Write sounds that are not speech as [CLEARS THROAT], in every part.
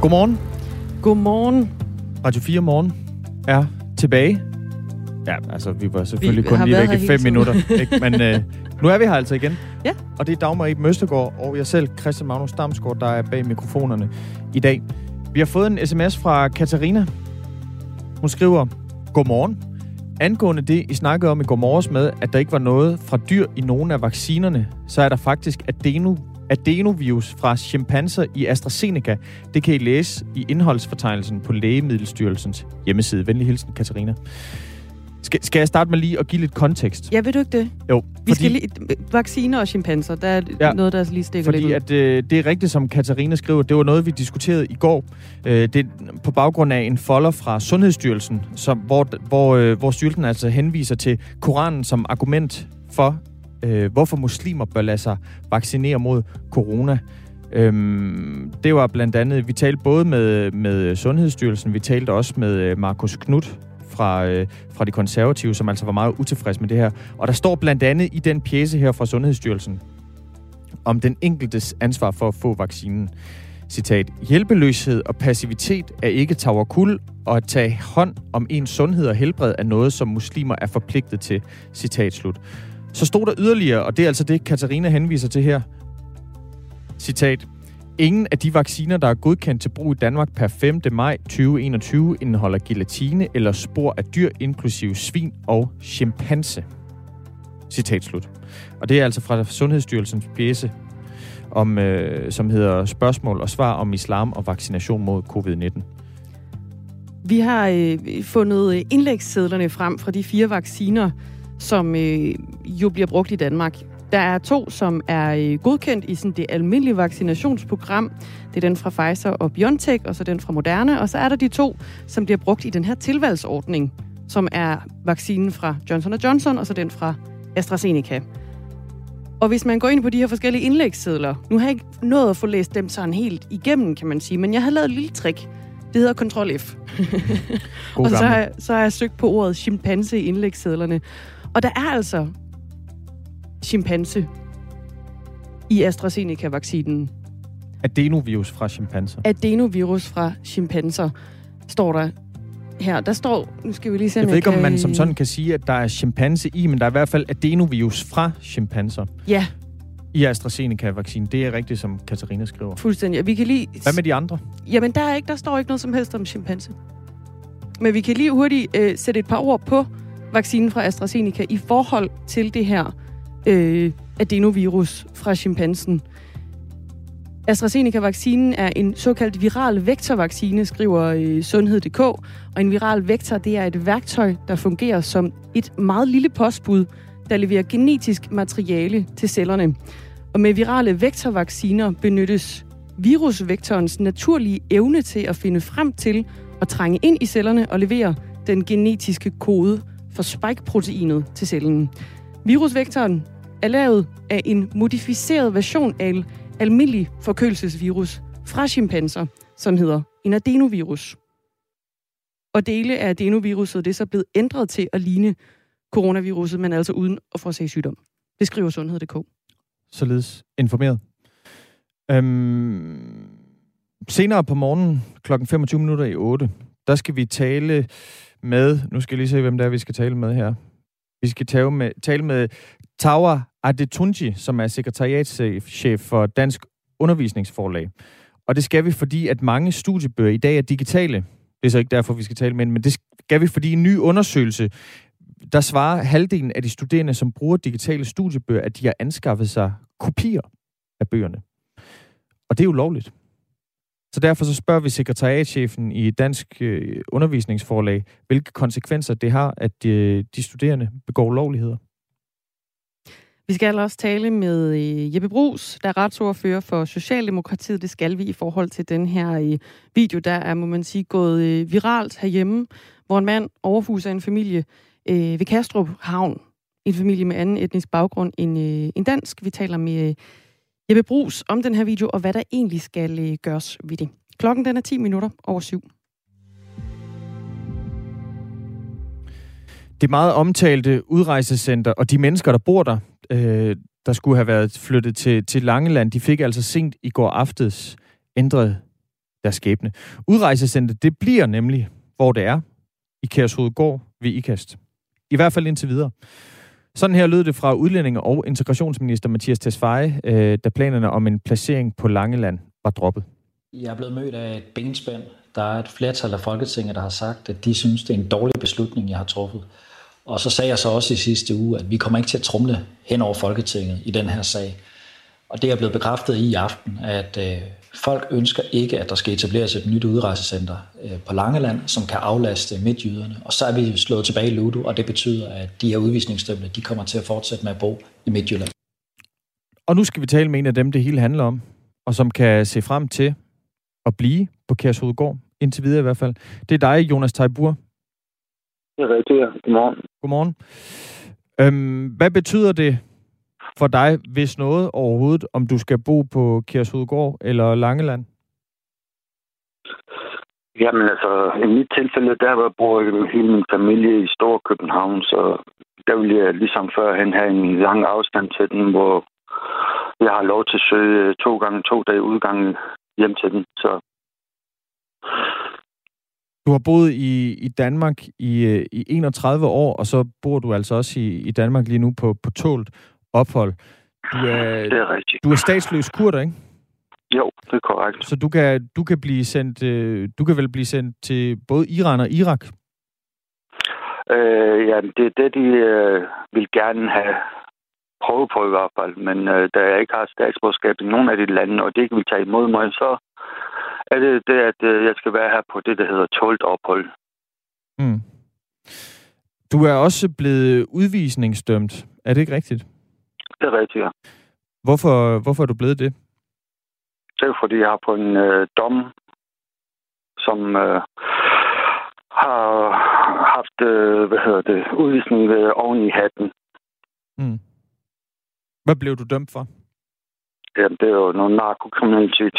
Godmorgen. Godmorgen. Radio 4 Morgen er tilbage. Ja, altså, vi var selvfølgelig Vi kun lige væk i fem minutter. Ikke? Men øh, nu er vi her altså igen. Ja. Og det er Dagmar Ib Møstegård og jeg selv, Christian Magnus Damsgaard, der er bag mikrofonerne i dag. Vi har fået en sms fra Katarina. Hun skriver, Godmorgen. Angående det, I snakkede om i går morges med, at der ikke var noget fra dyr i nogen af vaccinerne, så er der faktisk adeno, adenovirus fra chimpanser i AstraZeneca. Det kan I læse i indholdsfortegnelsen på Lægemiddelstyrelsens hjemmeside. Venlig hilsen, Katarina. Skal, skal jeg starte med lige at give lidt kontekst? Ja, ved du ikke det? Jo, Vi skal lige, vacciner og chimpanser, der er Ja. noget, der lige stikker Fordi lidt ud. at, øh, det er rigtigt, som Katarina skriver, det var noget, vi diskuterede i går. Øh, det er på baggrund af en folder fra Sundhedsstyrelsen, som, hvor, hvor, øh, hvor styrelsen altså henviser til Koranen som argument for, øh, hvorfor muslimer bør lade sig vaccinere mod corona. Øhm, det var blandt andet, vi talte både med, med Sundhedsstyrelsen, vi talte også med øh, Markus Knudt fra, øh, fra de konservative, som altså var meget utilfreds med det her. Og der står blandt andet i den pjæse her fra Sundhedsstyrelsen, om den enkeltes ansvar for at få vaccinen. Citat. Hjælpeløshed og passivitet er ikke tagerkul, og at tage hånd om ens sundhed og helbred er noget, som muslimer er forpligtet til. Citat slut. Så stod der yderligere, og det er altså det, Katarina henviser til her. Citat. Ingen af de vacciner, der er godkendt til brug i Danmark per 5. maj 2021, indeholder gelatine eller spor af dyr, inklusive svin og chimpanse. Citat slut. Og det er altså fra Sundhedsstyrelsens pjæse, om, øh, som hedder Spørgsmål og svar om islam og vaccination mod covid-19. Vi har øh, fundet indlægssedlerne frem fra de fire vacciner, som øh, jo bliver brugt i Danmark. Der er to, som er øh, godkendt i sådan det almindelige vaccinationsprogram. Det er den fra Pfizer og BioNTech, og så den fra Moderna. Og så er der de to, som bliver brugt i den her tilvalgsordning, som er vaccinen fra Johnson Johnson, og så den fra AstraZeneca. Og hvis man går ind på de her forskellige indlægssedler, nu har jeg ikke nået at få læst dem sådan helt igennem, kan man sige, men jeg har lavet et lille trick. Det hedder Ctrl F. [LAUGHS] Og så har, så har jeg søgt på ordet chimpanse i indlægssedlerne. Og der er altså chimpanse i AstraZeneca-vaccinen. Adenovirus fra chimpanser. Adenovirus fra chimpanser, står der her. Der står, nu skal vi lige se, Jeg ved ikke, om man som sådan kan sige, at der er chimpanse i, men der er i hvert fald adenovirus fra chimpanser Ja, i AstraZeneca-vaccinen. Det er rigtigt, som Katarina skriver. fuldstændig. Vi kan lige... Hvad med de andre? Jamen, der, er ikke, der står ikke noget som helst om chimpanse. Men vi kan lige hurtigt øh, sætte et par ord på vaccinen fra AstraZeneca i forhold til det her øh, adenovirus fra chimpansen. AstraZeneca-vaccinen er en såkaldt viral vektorvaccine, skriver øh, sundhed.dk. Og en viral vektor, det er et værktøj, der fungerer som et meget lille postbud, der leverer genetisk materiale til cellerne. Og med virale vektorvacciner benyttes virusvektorens naturlige evne til at finde frem til og trænge ind i cellerne og levere den genetiske kode for spike-proteinet til cellen. Virusvektoren er lavet af en modificeret version af en almindelig forkølelsesvirus fra chimpanser, som hedder en adenovirus. Og dele af adenoviruset det er så blevet ændret til at ligne coronaviruset, men altså uden at forårsage sygdom. Det skriver sundhed.dk. Således informeret. Øhm, senere på morgenen, klokken 25 minutter i 8, der skal vi tale med, nu skal jeg lige se, hvem det er, vi skal tale med her. Vi skal tale med, tale med Tawa Adetunji, som er sekretariatschef for Dansk Undervisningsforlag. Og det skal vi, fordi at mange studiebøger i dag er digitale. Det er så ikke derfor, vi skal tale med men det skal vi, fordi en ny undersøgelse, der svarer halvdelen af de studerende, som bruger digitale studiebøger, at de har anskaffet sig kopier af bøgerne. Og det er jo lovligt. Så derfor så spørger vi sekretariatchefen i Dansk øh, Undervisningsforlag, hvilke konsekvenser det har, at øh, de studerende begår lovligheder. Vi skal altså også tale med øh, Jeppe Brugs, der er retsordfører for Socialdemokratiet. Det skal vi i forhold til den her øh, video, der er, må man sige, gået øh, viralt herhjemme, hvor en mand overfuser en familie ved Kastrup Havn. En familie med anden etnisk baggrund end, end dansk. Vi taler med Jeppe Brugs om den her video, og hvad der egentlig skal øh, gøres ved det. Klokken den er 10 minutter over syv. Det meget omtalte udrejsecenter og de mennesker, der bor der, øh, der skulle have været flyttet til, til Langeland, de fik altså sent i går aftes ændret deres skæbne. Udrejsecenter, det bliver nemlig, hvor det er, i Kærshovedgård ved IKAST. I hvert fald indtil videre. Sådan her lød det fra udlændinge- og integrationsminister Mathias Tesfaye, øh, da planerne om en placering på Langeland var droppet. Jeg er blevet mødt af et benspænd. Der er et flertal af Folketinget, der har sagt, at de synes, det er en dårlig beslutning, jeg har truffet. Og så sagde jeg så også i sidste uge, at vi kommer ikke til at trumle hen over Folketinget i den her sag. Og det er blevet bekræftet i aften, at øh, folk ønsker ikke, at der skal etableres et nyt udrejsecenter øh, på Langeland, som kan aflaste midtjyderne. Og så er vi slået tilbage i Ludo, og det betyder, at de her udvisningsdømte, de kommer til at fortsætte med at bo i Midtjylland. Og nu skal vi tale med en af dem, det hele handler om, og som kan se frem til at blive på Kærshovedgård, indtil videre i hvert fald. Det er dig, Jonas Tejbur. Det er rigtigt, Godmorgen. Godmorgen. Øhm, hvad betyder det for dig, hvis noget overhovedet, om du skal bo på Kærshovedgård eller Langeland? Jamen altså, i mit tilfælde, der bor hele min familie i Stor København, så der vil jeg ligesom førhen have en lang afstand til den, hvor jeg har lov til at søge to gange to dage udgang hjem til den. Så du har boet i, i Danmark i, i 31 år, og så bor du altså også i, i Danmark lige nu på, på tålt ophold. Du er, det er rigtigt. Du er statsløs kurder, ikke? Jo, det er korrekt. Så du kan, du kan blive sendt, øh, du kan vel blive sendt til både Iran og Irak? Øh, ja, det er det, de øh, vil gerne have prøvet på i hvert fald. Men øh, da jeg ikke har statsborgerskab i nogen af de lande, og det ikke vil tage imod mig, så er det det, at øh, jeg skal være her på det, der hedder tålt ophold. Mm. Du er også blevet udvisningsdømt. Er det ikke rigtigt? Det er rigtigt, ja. Hvorfor, hvorfor er du blevet det? Det er fordi, jeg har på en øh, dom, som øh, har haft, øh, hvad hedder det, udvisning ved oven i hatten. Mm. Hvad blev du dømt for? Jamen, det er jo noget narkokriminalitet.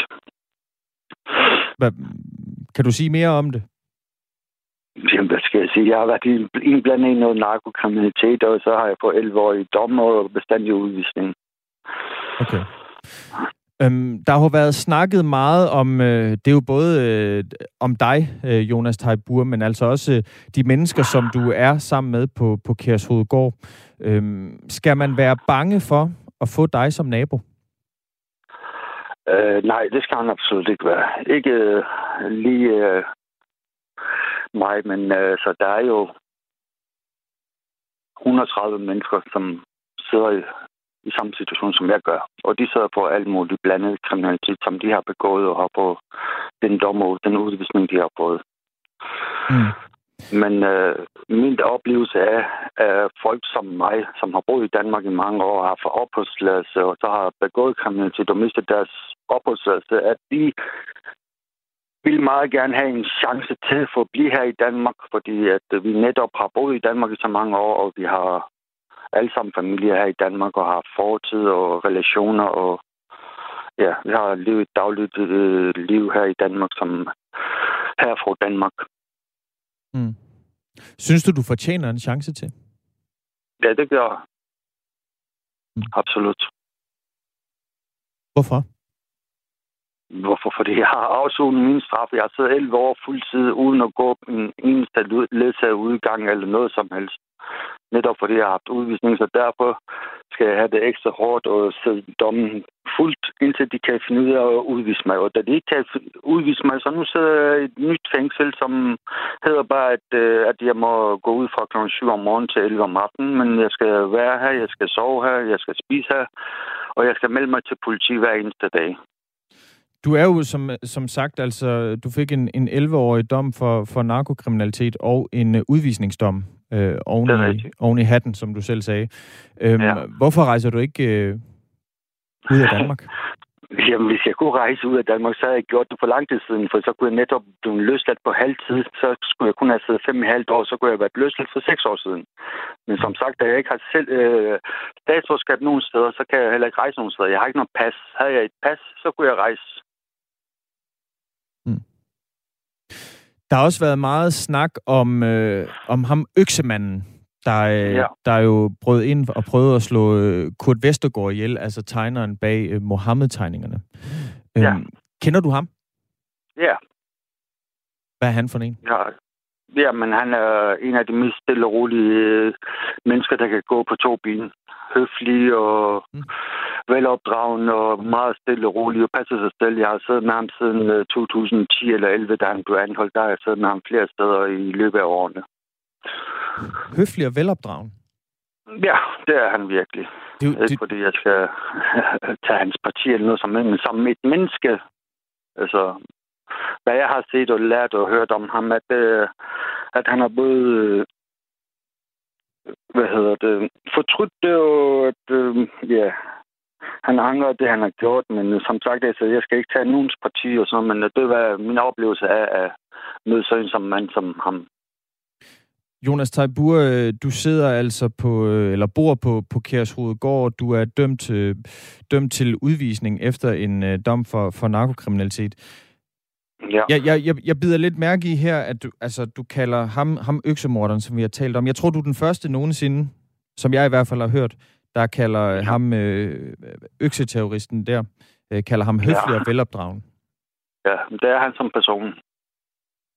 Hvad, kan du sige mere om det? Jamen, hvad skal jeg sige? Jeg har været indblandet i noget narkokriminalitet, og så har jeg fået 11 år i dom og bestandig udvisning. Okay. Øhm, der har været snakket meget om, øh, det er jo både øh, om dig, øh, Jonas Tejbur, men altså også øh, de mennesker, som du er sammen med på, på Kærshovedgård. Øhm, skal man være bange for at få dig som nabo? Øh, nej, det skal han absolut ikke være. Ikke øh, lige øh, mig, men øh, så der er jo 130 mennesker, som sidder i, i samme situation, som jeg gør. Og de sidder på alt muligt blandet kriminalitet, som de har begået og har på den dom og den udvisning, de har fået. Mm. Men øh, min oplevelse er, at folk som mig, som har boet i Danmark i mange år, har fået opholdsladelse, og så har begået kriminalitet og mistet deres opholdsladelse, at de vil meget gerne have en chance til at få blive her i Danmark, fordi at vi netop har boet i Danmark i så mange år, og vi har alle sammen familie her i Danmark og har fortid og relationer, og ja, vi har levet et dagligt øh, liv her i Danmark, som her fra Danmark. Mm. Synes du, du fortjener en chance til? Ja, det gør jeg. Mm. Absolut. Hvorfor? Hvorfor? Fordi jeg har afsonet min straf. Jeg har siddet 11 år fuldtid uden at gå en eneste ledsaget udgang eller noget som helst netop fordi jeg har haft udvisning, så derfor skal jeg have det ekstra hårdt og sidde dommen fuldt, indtil de kan finde ud af at udvise mig. Og da de ikke kan udvise mig, så nu sidder jeg i et nyt fængsel, som hedder bare, at, øh, at jeg må gå ud fra kl. 7 om morgenen til 11 om aftenen, men jeg skal være her, jeg skal sove her, jeg skal spise her, og jeg skal melde mig til politi hver eneste dag. Du er jo som, som sagt, altså, du fik en, en 11-årig dom for, for narkokriminalitet og en uh, udvisningsdom øh, oven, i, oven i hatten, som du selv sagde. Øhm, ja. Hvorfor rejser du ikke øh, ud af Danmark? [LAUGHS] Jamen, hvis jeg kunne rejse ud af Danmark, så havde jeg gjort det for lang tid siden, for så kunne jeg netop blive løsladt på halv tid. Så skulle jeg kun have siddet fem og halvt år, så kunne jeg have været løsladt for seks år siden. Men som sagt, da jeg ikke har selv øh, statsforskab nogen steder, så kan jeg heller ikke rejse nogen steder. Jeg har ikke noget pas. Havde jeg et pas, så kunne jeg rejse. Mm. Der har også været meget snak om, øh, om ham øksemanden, der, øh, ja. der er jo brød ind og prøvet at slå øh, Kurt Vestergaard ihjel, altså tegneren bag øh, Mohammed-tegningerne. Ja. Øhm, kender du ham? Ja. Hvad er han for en? Ja, ja men han er en af de mest stille og rolige øh, mennesker, der kan gå på to ben. Høflig og mm. velopdragende og meget stille og rolig og passer sig selv. Jeg har siddet med ham siden 2010 eller 11, da han blev anholdt. Der har jeg siddet med ham flere steder i løbet af årene. Høflig og velopdragen? Ja, det er han virkelig. Det, det... Ikke fordi jeg skal [LAUGHS] tage hans parti eller noget som, men som et menneske. Altså, hvad jeg har set og lært og hørt om ham, at, øh, at han har både øh, hvad hedder det, fortrudt det, og at, øh, ja, han angrer det, han har gjort, men øh, som sagt, altså, jeg skal ikke tage nogens parti og sådan, men øh, det var min oplevelse af at møde sådan en som mand som ham. Jonas Tejbur, øh, du sidder altså på, eller bor på, på Kærshovedgård. Du er dømt, dømt til udvisning efter en dom for, for narkokriminalitet. Ja. Jeg, jeg, jeg, jeg bider lidt mærke i her, at du, altså, du kalder ham, ham øksemorderen, som vi har talt om. Jeg tror, du er den første nogensinde, som jeg i hvert fald har hørt, der kalder ja. ham øh, økseterroristen der, øh, kalder ham høflig ja. og velopdragen. Ja, det er han som person.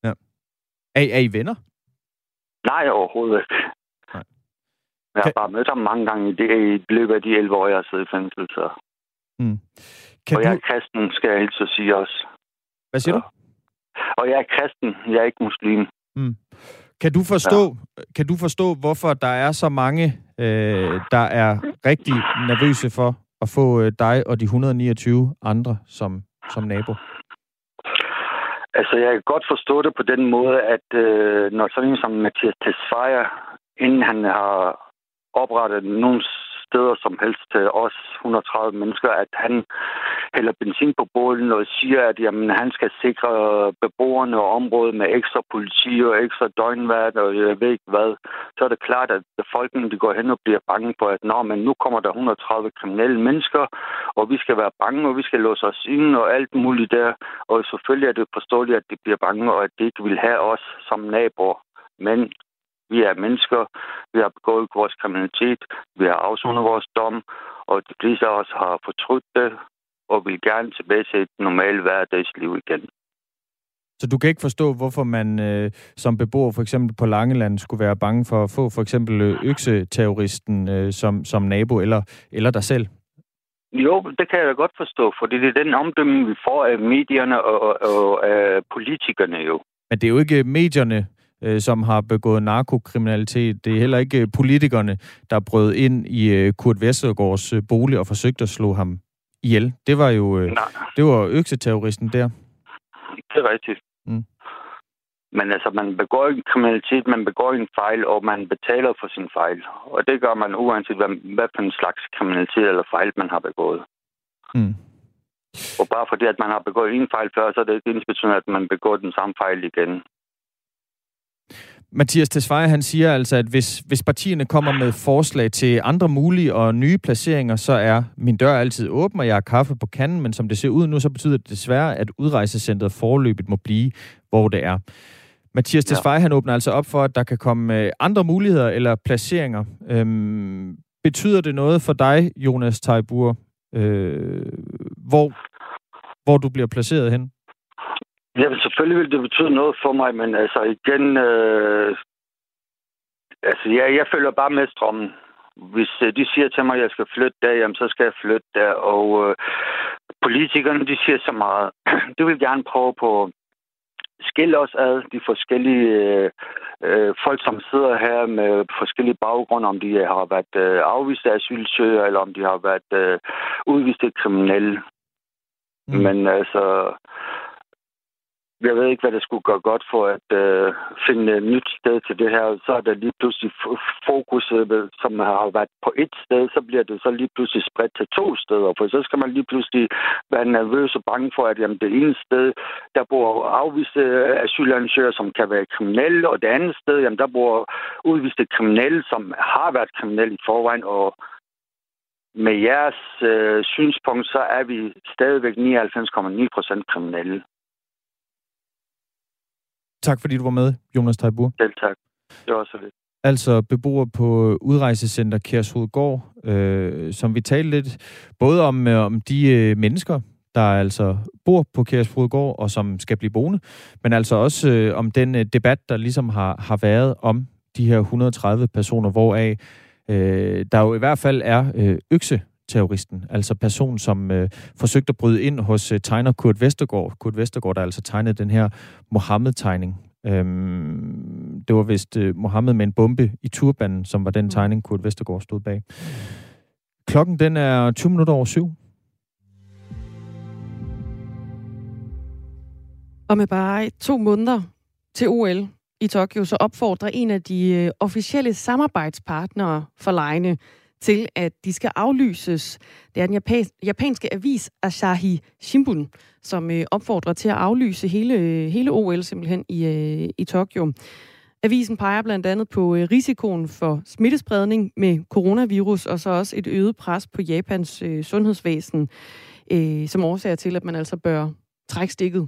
Ja. Er, er I venner? Nej, overhovedet ikke. Nej. Jeg har kan... bare mødt ham mange gange i, det, i løbet af de 11 år, jeg har siddet i fængsel. Så. Mm. Kan og du... jeg er kristen, skal jeg helst sige også. Hvad siger så. du? Og jeg er kristen, jeg er ikke muslim. Mm. Kan du forstå, ja. kan du forstå, hvorfor der er så mange, øh, der er rigtig nervøse for at få øh, dig og de 129 andre som, som nabo? Altså, jeg kan godt forstå det på den måde, at øh, når sådan en som Mathias Tesfaye, inden han har oprettet nogle steder som helst til os 130 mennesker, at han hælder benzin på bålen og siger, at jamen, han skal sikre beboerne og området med ekstra politi og ekstra døgnvært og jeg ved ikke hvad. Så er det klart, at befolkningen de går hen og bliver bange på, at Nå, men nu kommer der 130 kriminelle mennesker, og vi skal være bange, og vi skal låse os ind og alt muligt der. Og selvfølgelig er det forståeligt, at de bliver bange, og at de ikke vil have os som naboer. Men vi er mennesker, vi har begået vores kriminalitet, vi har afsonet vores dom, og de fleste af os har fortrudt det, og vil gerne tilbage til et normalt hverdagsliv igen. Så du kan ikke forstå, hvorfor man øh, som beboer for eksempel på Langeland skulle være bange for at få for eksempel øh, økseterroristen øh, som, som nabo eller, eller dig selv? Jo, det kan jeg da godt forstå, for det er den omdømme, vi får af medierne og, og, og af politikerne jo. Men det er jo ikke medierne, øh, som har begået narkokriminalitet. Det er heller ikke politikerne, der brød ind i øh, Kurt Vestergaards øh, bolig og forsøgte at slå ham ihjel. Det var jo øh, det var økseterroristen der. Det er rigtigt. Mm. Men altså, man begår en kriminalitet, man begår en fejl, og man betaler for sin fejl. Og det gør man uanset, hvad, hvad for en slags kriminalitet eller fejl, man har begået. Mm. Og bare fordi, at man har begået en fejl før, så er det ikke ens at man begår den samme fejl igen. Mathias Tesfaye, han siger altså, at hvis, hvis partierne kommer med forslag til andre mulige og nye placeringer, så er min dør altid åben, og jeg har kaffe på kanden, men som det ser ud nu, så betyder det desværre, at udrejsecentret forløbet må blive, hvor det er. Mathias Tesfaye, ja. han åbner altså op for, at der kan komme øh, andre muligheder eller placeringer. Øhm, betyder det noget for dig, Jonas Tejbur, øh, hvor, hvor du bliver placeret hen? Ja, selvfølgelig vil det betyde noget for mig, men altså igen, øh, altså ja, jeg følger bare med strømmen. Hvis øh, de siger til mig, at jeg skal flytte der, jamen, så skal jeg flytte der. Og øh, politikerne, de siger så meget. [CLEARS THROAT] De vil gerne prøve på skille os ad, de forskellige øh, øh, folk, som sidder her med forskellige baggrunde, om de har været øh, afviste asylsøgere, eller om de har været øh, udviste kriminelle. Mm. Men altså, jeg ved ikke, hvad der skulle gøre godt for at øh, finde et nyt sted til det her. Så er der lige pludselig fokus, øh, som har været på et sted, så bliver det så lige pludselig spredt til to steder. For så skal man lige pludselig være nervøs og bange for, at jamen, det ene sted, der bor afviste asylansøgere, som kan være kriminelle, og det andet sted, jamen, der bor udviste kriminelle, som har været kriminelle i forvejen, og med jeres øh, synspunkt, så er vi stadigvæk 99,9 procent kriminelle. Tak fordi du var med, Jonas Tejbur. Selv tak. Det var så lidt. altså beboere på udrejsecenter Kærshovedgård, øh, som vi talte lidt både om, øh, om de øh, mennesker, der altså bor på Kærshovedgård og som skal blive boende, men altså også øh, om den øh, debat, der ligesom har, har været om de her 130 personer, hvoraf øh, der jo i hvert fald er øh, økse terroristen, altså personen, som øh, forsøgte at bryde ind hos øh, tegner Kurt Vestergaard. Kurt Vestergaard, der altså tegnede den her Mohammed-tegning. Øhm, det var vist øh, Mohammed med en bombe i turbanen, som var den mm. tegning, Kurt Vestergaard stod bag. Klokken den er 20 minutter over syv. Og med bare to måneder til OL i Tokyo, så opfordrer en af de øh, officielle samarbejdspartnere for lejene til, at de skal aflyses. Det er den japanske avis Asahi Shimbun, som øh, opfordrer til at aflyse hele, hele OL simpelthen i, øh, i Tokyo. Avisen peger blandt andet på øh, risikoen for smittespredning med coronavirus, og så også et øget pres på Japans øh, sundhedsvæsen, øh, som årsager til, at man altså bør trække stikket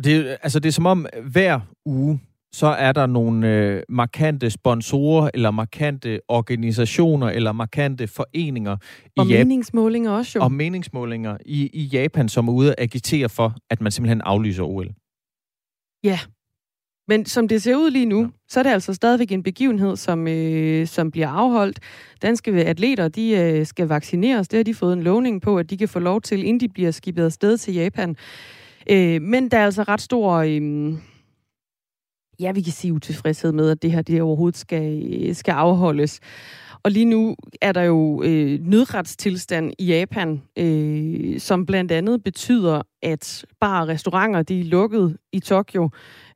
og det, altså, det er som om hver uge, så er der nogle øh, markante sponsorer, eller markante organisationer, eller markante foreninger. Og i meningsmålinger også jo. Og meningsmålinger i, i Japan, som er ude at agitere for, at man simpelthen aflyser OL. Ja, men som det ser ud lige nu, ja. så er det altså stadigvæk en begivenhed, som, øh, som bliver afholdt. Danske atleter, de øh, skal vaccineres. Det har de fået en lovning på, at de kan få lov til, inden de bliver skibet afsted til Japan. Øh, men der er altså ret stor... Øh, ja, vi kan sige utilfredshed med, at det her det overhovedet skal, skal afholdes. Og lige nu er der jo øh, nødretstilstand i Japan, øh, som blandt andet betyder, at bare restauranter de er lukket i Tokyo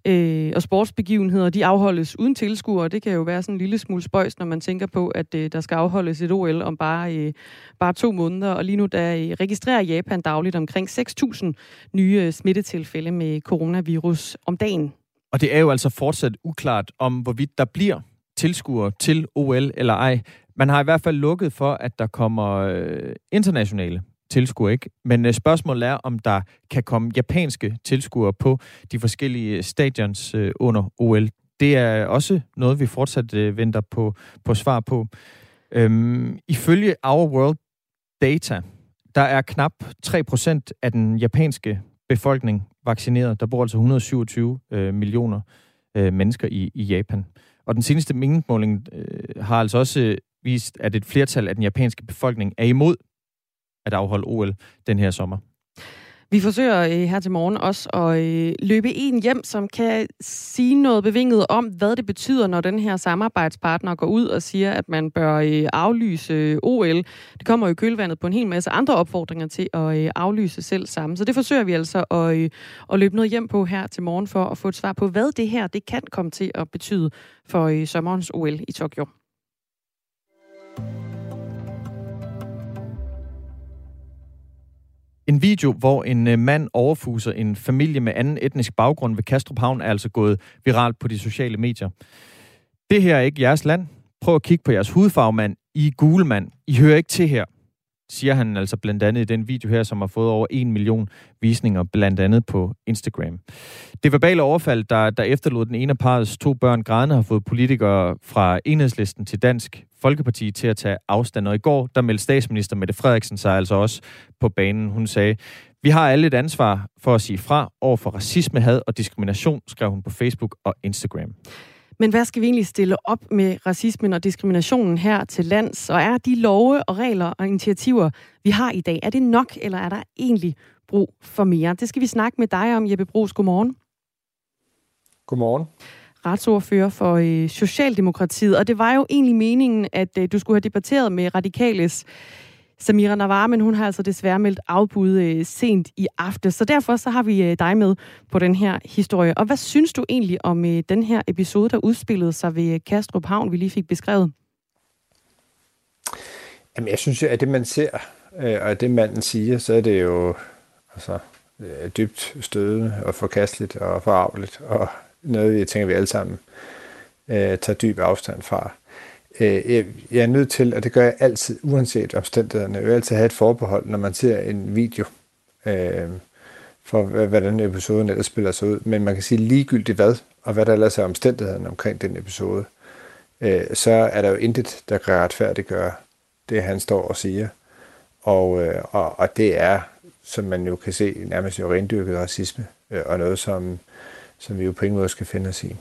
øh, og sportsbegivenheder, de afholdes uden tilskuere. Det kan jo være sådan en lille smule spøjs, når man tænker på, at øh, der skal afholdes et OL om bare, øh, bare to måneder. Og lige nu der øh, registrerer Japan dagligt omkring 6.000 nye øh, smittetilfælde med coronavirus om dagen. Og det er jo altså fortsat uklart om, hvorvidt der bliver tilskuere til OL eller ej. Man har i hvert fald lukket for, at der kommer øh, internationale tilskuere, ikke? Men øh, spørgsmålet er, om der kan komme japanske tilskuere på de forskellige øh, stadions øh, under OL. Det er også noget, vi fortsat øh, venter på, på svar på. Øhm, ifølge Our World Data, der er knap 3% af den japanske befolkning vaccineret. Der bor altså 127 øh, millioner øh, mennesker i, i Japan. Og den seneste meningsmåling øh, har altså også øh, vist, at et flertal af den japanske befolkning er imod at afholde OL den her sommer. Vi forsøger øh, her til morgen også at øh, løbe en hjem, som kan sige noget bevinget om, hvad det betyder, når den her samarbejdspartner går ud og siger, at man bør øh, aflyse øh, OL. Det kommer jo kølvandet på en hel masse andre opfordringer til at øh, aflyse selv sammen. Så det forsøger vi altså at, øh, at løbe noget hjem på her til morgen for at få et svar på, hvad det her det kan komme til at betyde for sommerens OL i Tokyo. En video, hvor en øh, mand overfuser en familie med anden etnisk baggrund ved Kastrup Havn, er altså gået viralt på de sociale medier. Det her er ikke jeres land. Prøv at kigge på jeres hudfarve, mand. I er gule, mand. I hører ikke til her siger han altså blandt andet i den video her, som har fået over en million visninger, blandt andet på Instagram. Det verbale overfald, der, der efterlod den ene af parets to børn grædende, har fået politikere fra enhedslisten til Dansk Folkeparti til at tage afstand. Og i går, der meldte statsminister Mette Frederiksen sig altså også på banen. Hun sagde, vi har alle et ansvar for at sige fra over for racisme, had og diskrimination, skrev hun på Facebook og Instagram. Men hvad skal vi egentlig stille op med racismen og diskriminationen her til lands? Og er de love og regler og initiativer, vi har i dag, er det nok, eller er der egentlig brug for mere? Det skal vi snakke med dig om, Jeppe Brugs. Godmorgen. Godmorgen. Retsordfører for øh, Socialdemokratiet. Og det var jo egentlig meningen, at øh, du skulle have debatteret med Radikales Samira Navar, men hun har altså desværre meldt afbud øh, sent i aften. Så derfor så har vi øh, dig med på den her historie. Og hvad synes du egentlig om øh, den her episode, der udspillede sig ved øh, Kastrup Havn, vi lige fik beskrevet? Jamen, jeg synes jo, at det man ser, øh, og det manden siger, så er det jo altså, øh, dybt stødende og forkasteligt og forarveligt, og noget, jeg tænker, vi alle sammen øh, tager dyb afstand fra øh, jeg er nødt til, og det gør jeg altid, uanset omstændighederne, jeg vil altid have et forbehold, når man ser en video, øh, for hvordan episoden ellers spiller sig ud. Men man kan sige ligegyldigt hvad, og hvad der ellers er omstændighederne omkring den episode, øh, så er der jo intet, der kan retfærdiggøre det, han står og siger. Og, øh, og, og det er, som man jo kan se, nærmest jo rendyrket racisme, øh, og noget, som, som vi jo på ingen måde skal finde os i.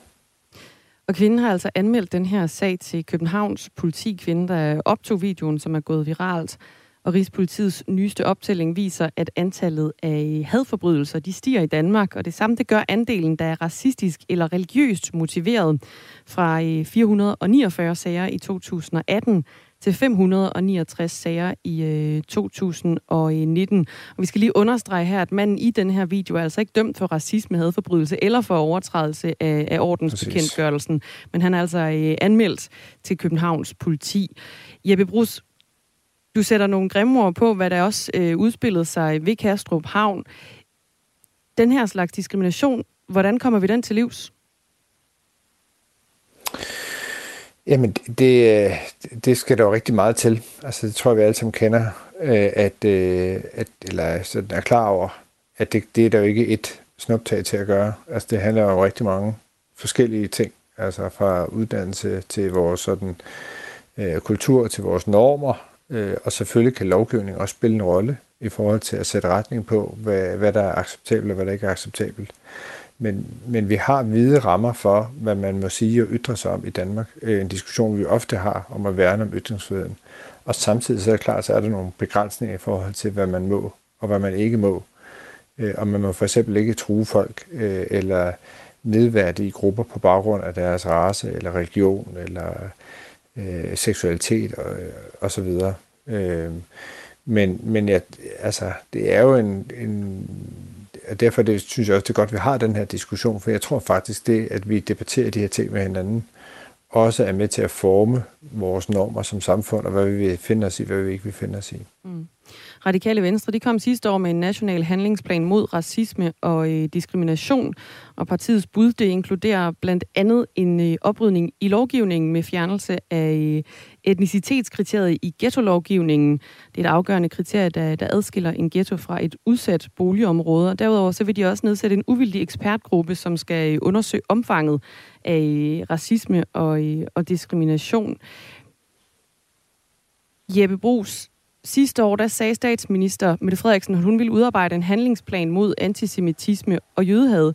Og kvinden har altså anmeldt den her sag til Københavns politi, kvinde, der optog videoen, som er gået viralt. Og Rigspolitiets nyeste optælling viser, at antallet af hadforbrydelser de stiger i Danmark, og det samme det gør andelen, der er racistisk eller religiøst motiveret, fra øh, 449 sager i 2018 til 569 sager i øh, 2019. Og vi skal lige understrege her, at manden i den her video er altså ikke dømt for racisme, hadforbrydelse eller for overtrædelse af, af ordensbekendtgørelsen, men han er altså øh, anmeldt til Københavns politi. Jeppe Brus, du sætter nogle grimme ord på, hvad der også øh, udspillede sig ved Kastrup Havn. Den her slags diskrimination, hvordan kommer vi den til livs? Jamen, det, øh, det skal der jo rigtig meget til. Altså, det tror jeg, vi alle sammen kender, øh, at, øh, at eller sådan er klar over, at det, det er der jo ikke et snuptag til at gøre. Altså, det handler jo om rigtig mange forskellige ting. Altså, fra uddannelse til vores sådan, øh, kultur, til vores normer, øh, og selvfølgelig kan lovgivning også spille en rolle i forhold til at sætte retning på, hvad, hvad der er acceptabelt og hvad der ikke er acceptabelt. Men, men vi har hvide rammer for, hvad man må sige og ytre sig om i Danmark. Øh, en diskussion, vi ofte har om at værne om ytringsfriheden. Og samtidig så er det klart, så er der nogle begrænsninger i forhold til, hvad man må og hvad man ikke må. Øh, og man må for eksempel ikke true folk øh, eller nedværdige grupper på baggrund af deres race eller religion eller øh, seksualitet og, og så videre. Øh, men men jeg, altså, det er jo en, en og derfor det, synes jeg også, det er godt, at vi har den her diskussion, for jeg tror faktisk, det, at vi debatterer de her ting med hinanden, også er med til at forme vores normer som samfund, og hvad vi vil finde os i, hvad vi ikke vil finde os i. Mm. Radikale Venstre de kom sidste år med en national handlingsplan mod racisme og øh, diskrimination, og partiets bud det inkluderer blandt andet en øh, oprydning i lovgivningen med fjernelse af øh, etnicitetskriteriet i ghetto-lovgivningen. Det er et afgørende kriterie, der, der adskiller en ghetto fra et udsat boligområde. Og derudover så vil de også nedsætte en uvildig ekspertgruppe, som skal undersøge omfanget af racisme og, og diskrimination. Jeppe Brugs, Sidste år der sagde statsminister Mette Frederiksen, at hun ville udarbejde en handlingsplan mod antisemitisme og jødehad.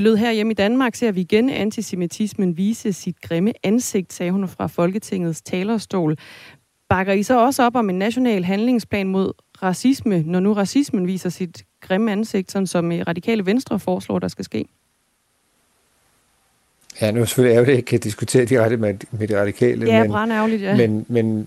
Det lød her hjemme i Danmark, ser vi igen antisemitismen vise sit grimme ansigt, sagde hun fra Folketingets talerstol. Bakker I så også op om en national handlingsplan mod racisme, når nu racismen viser sit grimme ansigt, sådan som Radikale Venstre foreslår, der skal ske? Ja, nu er det selvfølgelig ærgerligt, at jeg ikke kan diskutere direkte med, med de radikale. Ja, men, ærgerligt, ja. Men, men,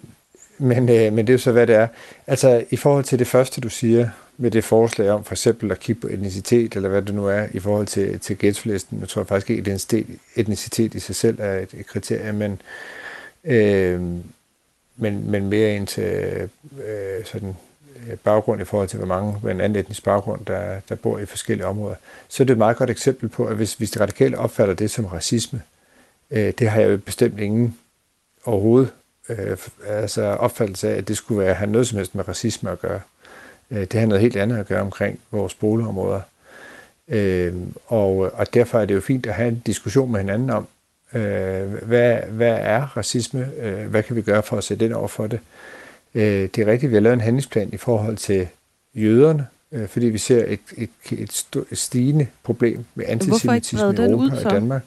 men, øh, men det er jo så, hvad det er. Altså, i forhold til det første, du siger, med det forslag om for eksempel at kigge på etnicitet, eller hvad det nu er, i forhold til, til ghettolisten. Jeg tror faktisk ikke, at etnicitet i sig selv er et, et kriterie, men, øh, men, men mere ind til øh, sådan øh, baggrund i forhold til, hvor mange med en anden etnisk baggrund, der, der bor i forskellige områder. Så er det et meget godt eksempel på, at hvis, hvis de radikale opfatter det som racisme, øh, det har jeg jo bestemt ingen overhovedet øh, altså opfattelse af, at det skulle være, have noget som helst med racisme at gøre. Øh, det har noget helt andet at gøre omkring vores boligområder. Øh, og, og derfor er det jo fint at have en diskussion med hinanden om, øh, hvad, hvad er racisme? Øh, hvad kan vi gøre for at sætte ind over for det? Øh, det er rigtigt, vi har lavet en handlingsplan i forhold til jøderne, øh, fordi vi ser et, et, et, et stigende problem med antisemitisme i Europa og Danmark.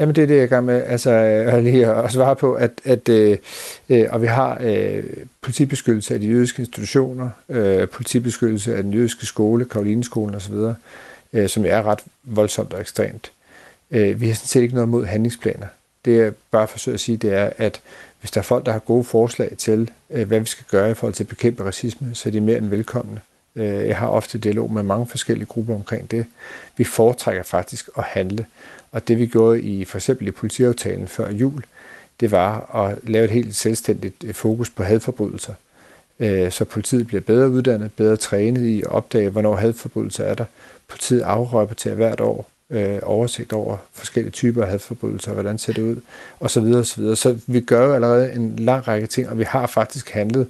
Jamen det er det, jeg er i gang med altså, øh, lige at svare på, at, at øh, øh, og vi har øh, politibeskyttelse af de jødiske institutioner, øh, politibeskyttelse af den jødiske skole, Karolineskolen osv., øh, som er ret voldsomt og ekstremt. Øh, vi har sådan set ikke noget mod handlingsplaner. Det jeg bare forsøger at sige, det er, at hvis der er folk, der har gode forslag til, øh, hvad vi skal gøre i forhold til at bekæmpe racisme, så er de mere end velkomne. Øh, jeg har ofte dialog med mange forskellige grupper omkring det. Vi foretrækker faktisk at handle. Og det vi gjorde i for eksempel i politiaftalen før jul, det var at lave et helt selvstændigt øh, fokus på hadforbrydelser. Øh, så politiet bliver bedre uddannet, bedre trænet i at opdage, hvornår hadforbrydelser er der. Politiet afrapporterer hvert år øh, oversigt over forskellige typer af hadforbrydelser, hvordan ser det ud, og så videre, og så videre. Så vi gør jo allerede en lang række ting, og vi har faktisk handlet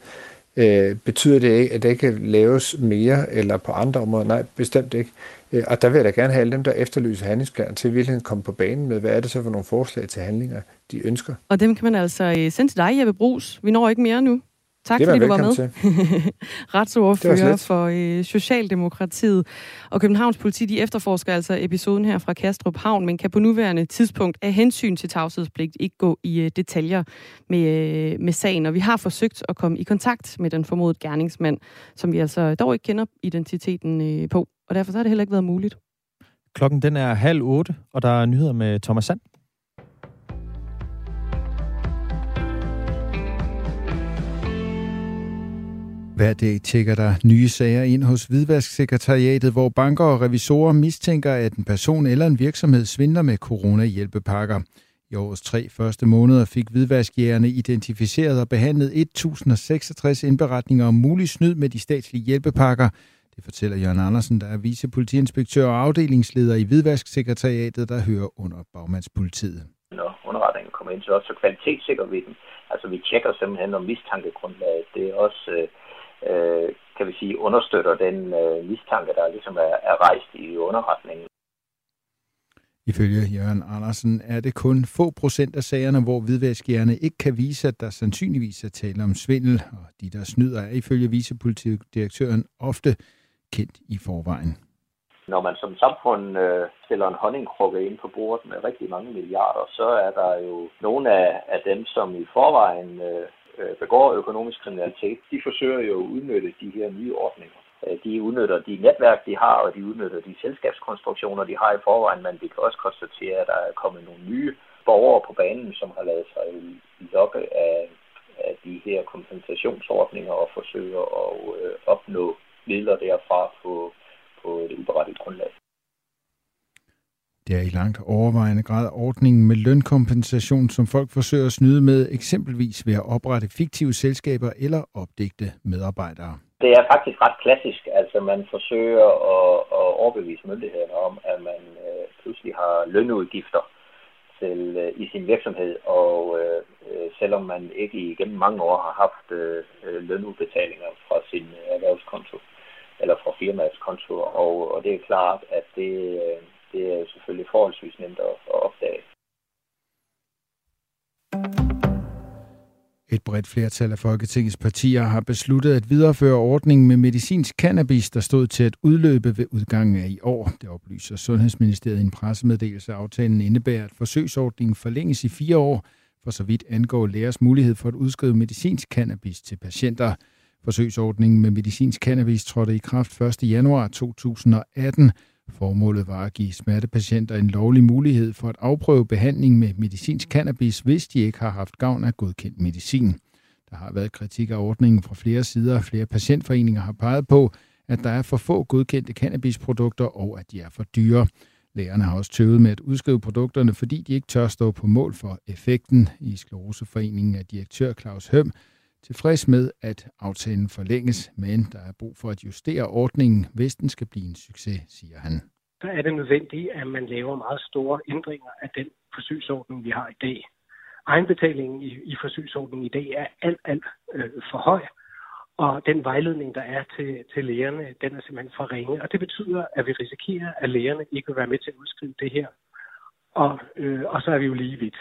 Øh, betyder det ikke, at det ikke kan laves mere eller på andre områder? Nej, bestemt ikke. Øh, og der vil jeg da gerne have alle dem, der efterlyser handlingsplaner til at virkelig komme på banen med, hvad er det så for nogle forslag til handlinger, de ønsker. Og dem kan man altså øh, sende til dig, Jeppe Brugs. Vi når ikke mere nu. Tak fordi du var med. [LAUGHS] Retsordfører for øh, Socialdemokratiet. Og Københavns politi de efterforsker altså episoden her fra Kastrup Havn, men kan på nuværende tidspunkt af hensyn til tavshedspligt ikke gå i øh, detaljer med, øh, med sagen. Og vi har forsøgt at komme i kontakt med den formodede gerningsmand, som vi altså dog ikke kender identiteten øh, på. Og derfor så har det heller ikke været muligt. Klokken den er halv otte, og der er nyheder med Thomas Sand. Hver dag tækker der nye sager ind hos Hvidvasksekretariatet, hvor banker og revisorer mistænker, at en person eller en virksomhed svindler med corona-hjælpepakker. I årets tre første måneder fik hvidvaskjægerne identificeret og behandlet 1066 indberetninger om mulig snyd med de statslige hjælpepakker. Det fortæller Jørgen Andersen, der er vicepolitiinspektør og afdelingsleder i Hvidvasksekretariatet, der hører under bagmandspolitiet. Når underretningen kommer ind, så også kvalitetssikrer vi den. Altså vi tjekker simpelthen om mistankegrundlaget. Det er også øh, øh, kan vi sige, understøtter den øh, mistanke, der ligesom er, er rejst i underretningen. Ifølge Jørgen Andersen er det kun få procent af sagerne, hvor hvidvaskjerne ikke kan vise, at der sandsynligvis er tale om svindel, og de, der snyder, er ifølge vicepolitidirektøren ofte kendt i forvejen. Når man som samfund øh, stiller en honningkrukke ind på bordet med rigtig mange milliarder, så er der jo nogle af, af dem, som i forvejen øh, øh begår økonomisk kriminalitet, de forsøger jo at udnytte de her nye ordninger. Øh, de udnytter de netværk, de har, og de udnytter de selskabskonstruktioner, de har i forvejen, men vi kan også konstatere, at der er kommet nogle nye borgere på banen, som har lavet sig lokke af, af de her kompensationsordninger og forsøger at øh, opnå midler derfra på, på et uberettiget grundlag. Det er i langt overvejende grad ordningen med lønkompensation, som folk forsøger at snyde med, eksempelvis ved at oprette fiktive selskaber eller opdigte medarbejdere. Det er faktisk ret klassisk. Altså man forsøger at, at overbevise myndighederne om, at man øh, pludselig har lønudgifter til, øh, i sin virksomhed, og øh, selvom man ikke igennem mange år har haft øh, lønudbetalinger fra sin erhvervskonto eller fra firmaets konto, og, og det er klart, at det, øh, det er selvfølgelig forholdsvis nemt at, at opdage. Et bredt flertal af Folketingets partier har besluttet at videreføre ordningen med medicinsk cannabis, der stod til at udløbe ved udgangen af i år. Det oplyser Sundhedsministeriet i en pressemeddelelse. Aftalen indebærer, at forsøgsordningen forlænges i fire år, for så vidt angår lægers mulighed for at udskrive medicinsk cannabis til patienter. Forsøgsordningen med medicinsk cannabis trådte i kraft 1. januar 2018, Formålet var at give smertepatienter en lovlig mulighed for at afprøve behandling med medicinsk cannabis, hvis de ikke har haft gavn af godkendt medicin. Der har været kritik af ordningen fra flere sider. Flere patientforeninger har peget på, at der er for få godkendte cannabisprodukter og at de er for dyre. Lægerne har også tøvet med at udskrive produkterne, fordi de ikke tør stå på mål for effekten. I Skleroseforeningen er direktør Claus Høm tilfreds med, at aftalen forlænges, men der er brug for at justere ordningen, hvis den skal blive en succes, siger han. Så er det nødvendigt, at man laver meget store ændringer af den forsøgsordning, vi har i dag. Egenbetalingen i, i forsøgsordningen i dag er alt, alt øh, for høj, og den vejledning, der er til, til lægerne, den er simpelthen for ringe, og det betyder, at vi risikerer, at lægerne ikke vil være med til at udskrive det her. Og, øh, og så er vi jo lige vidt.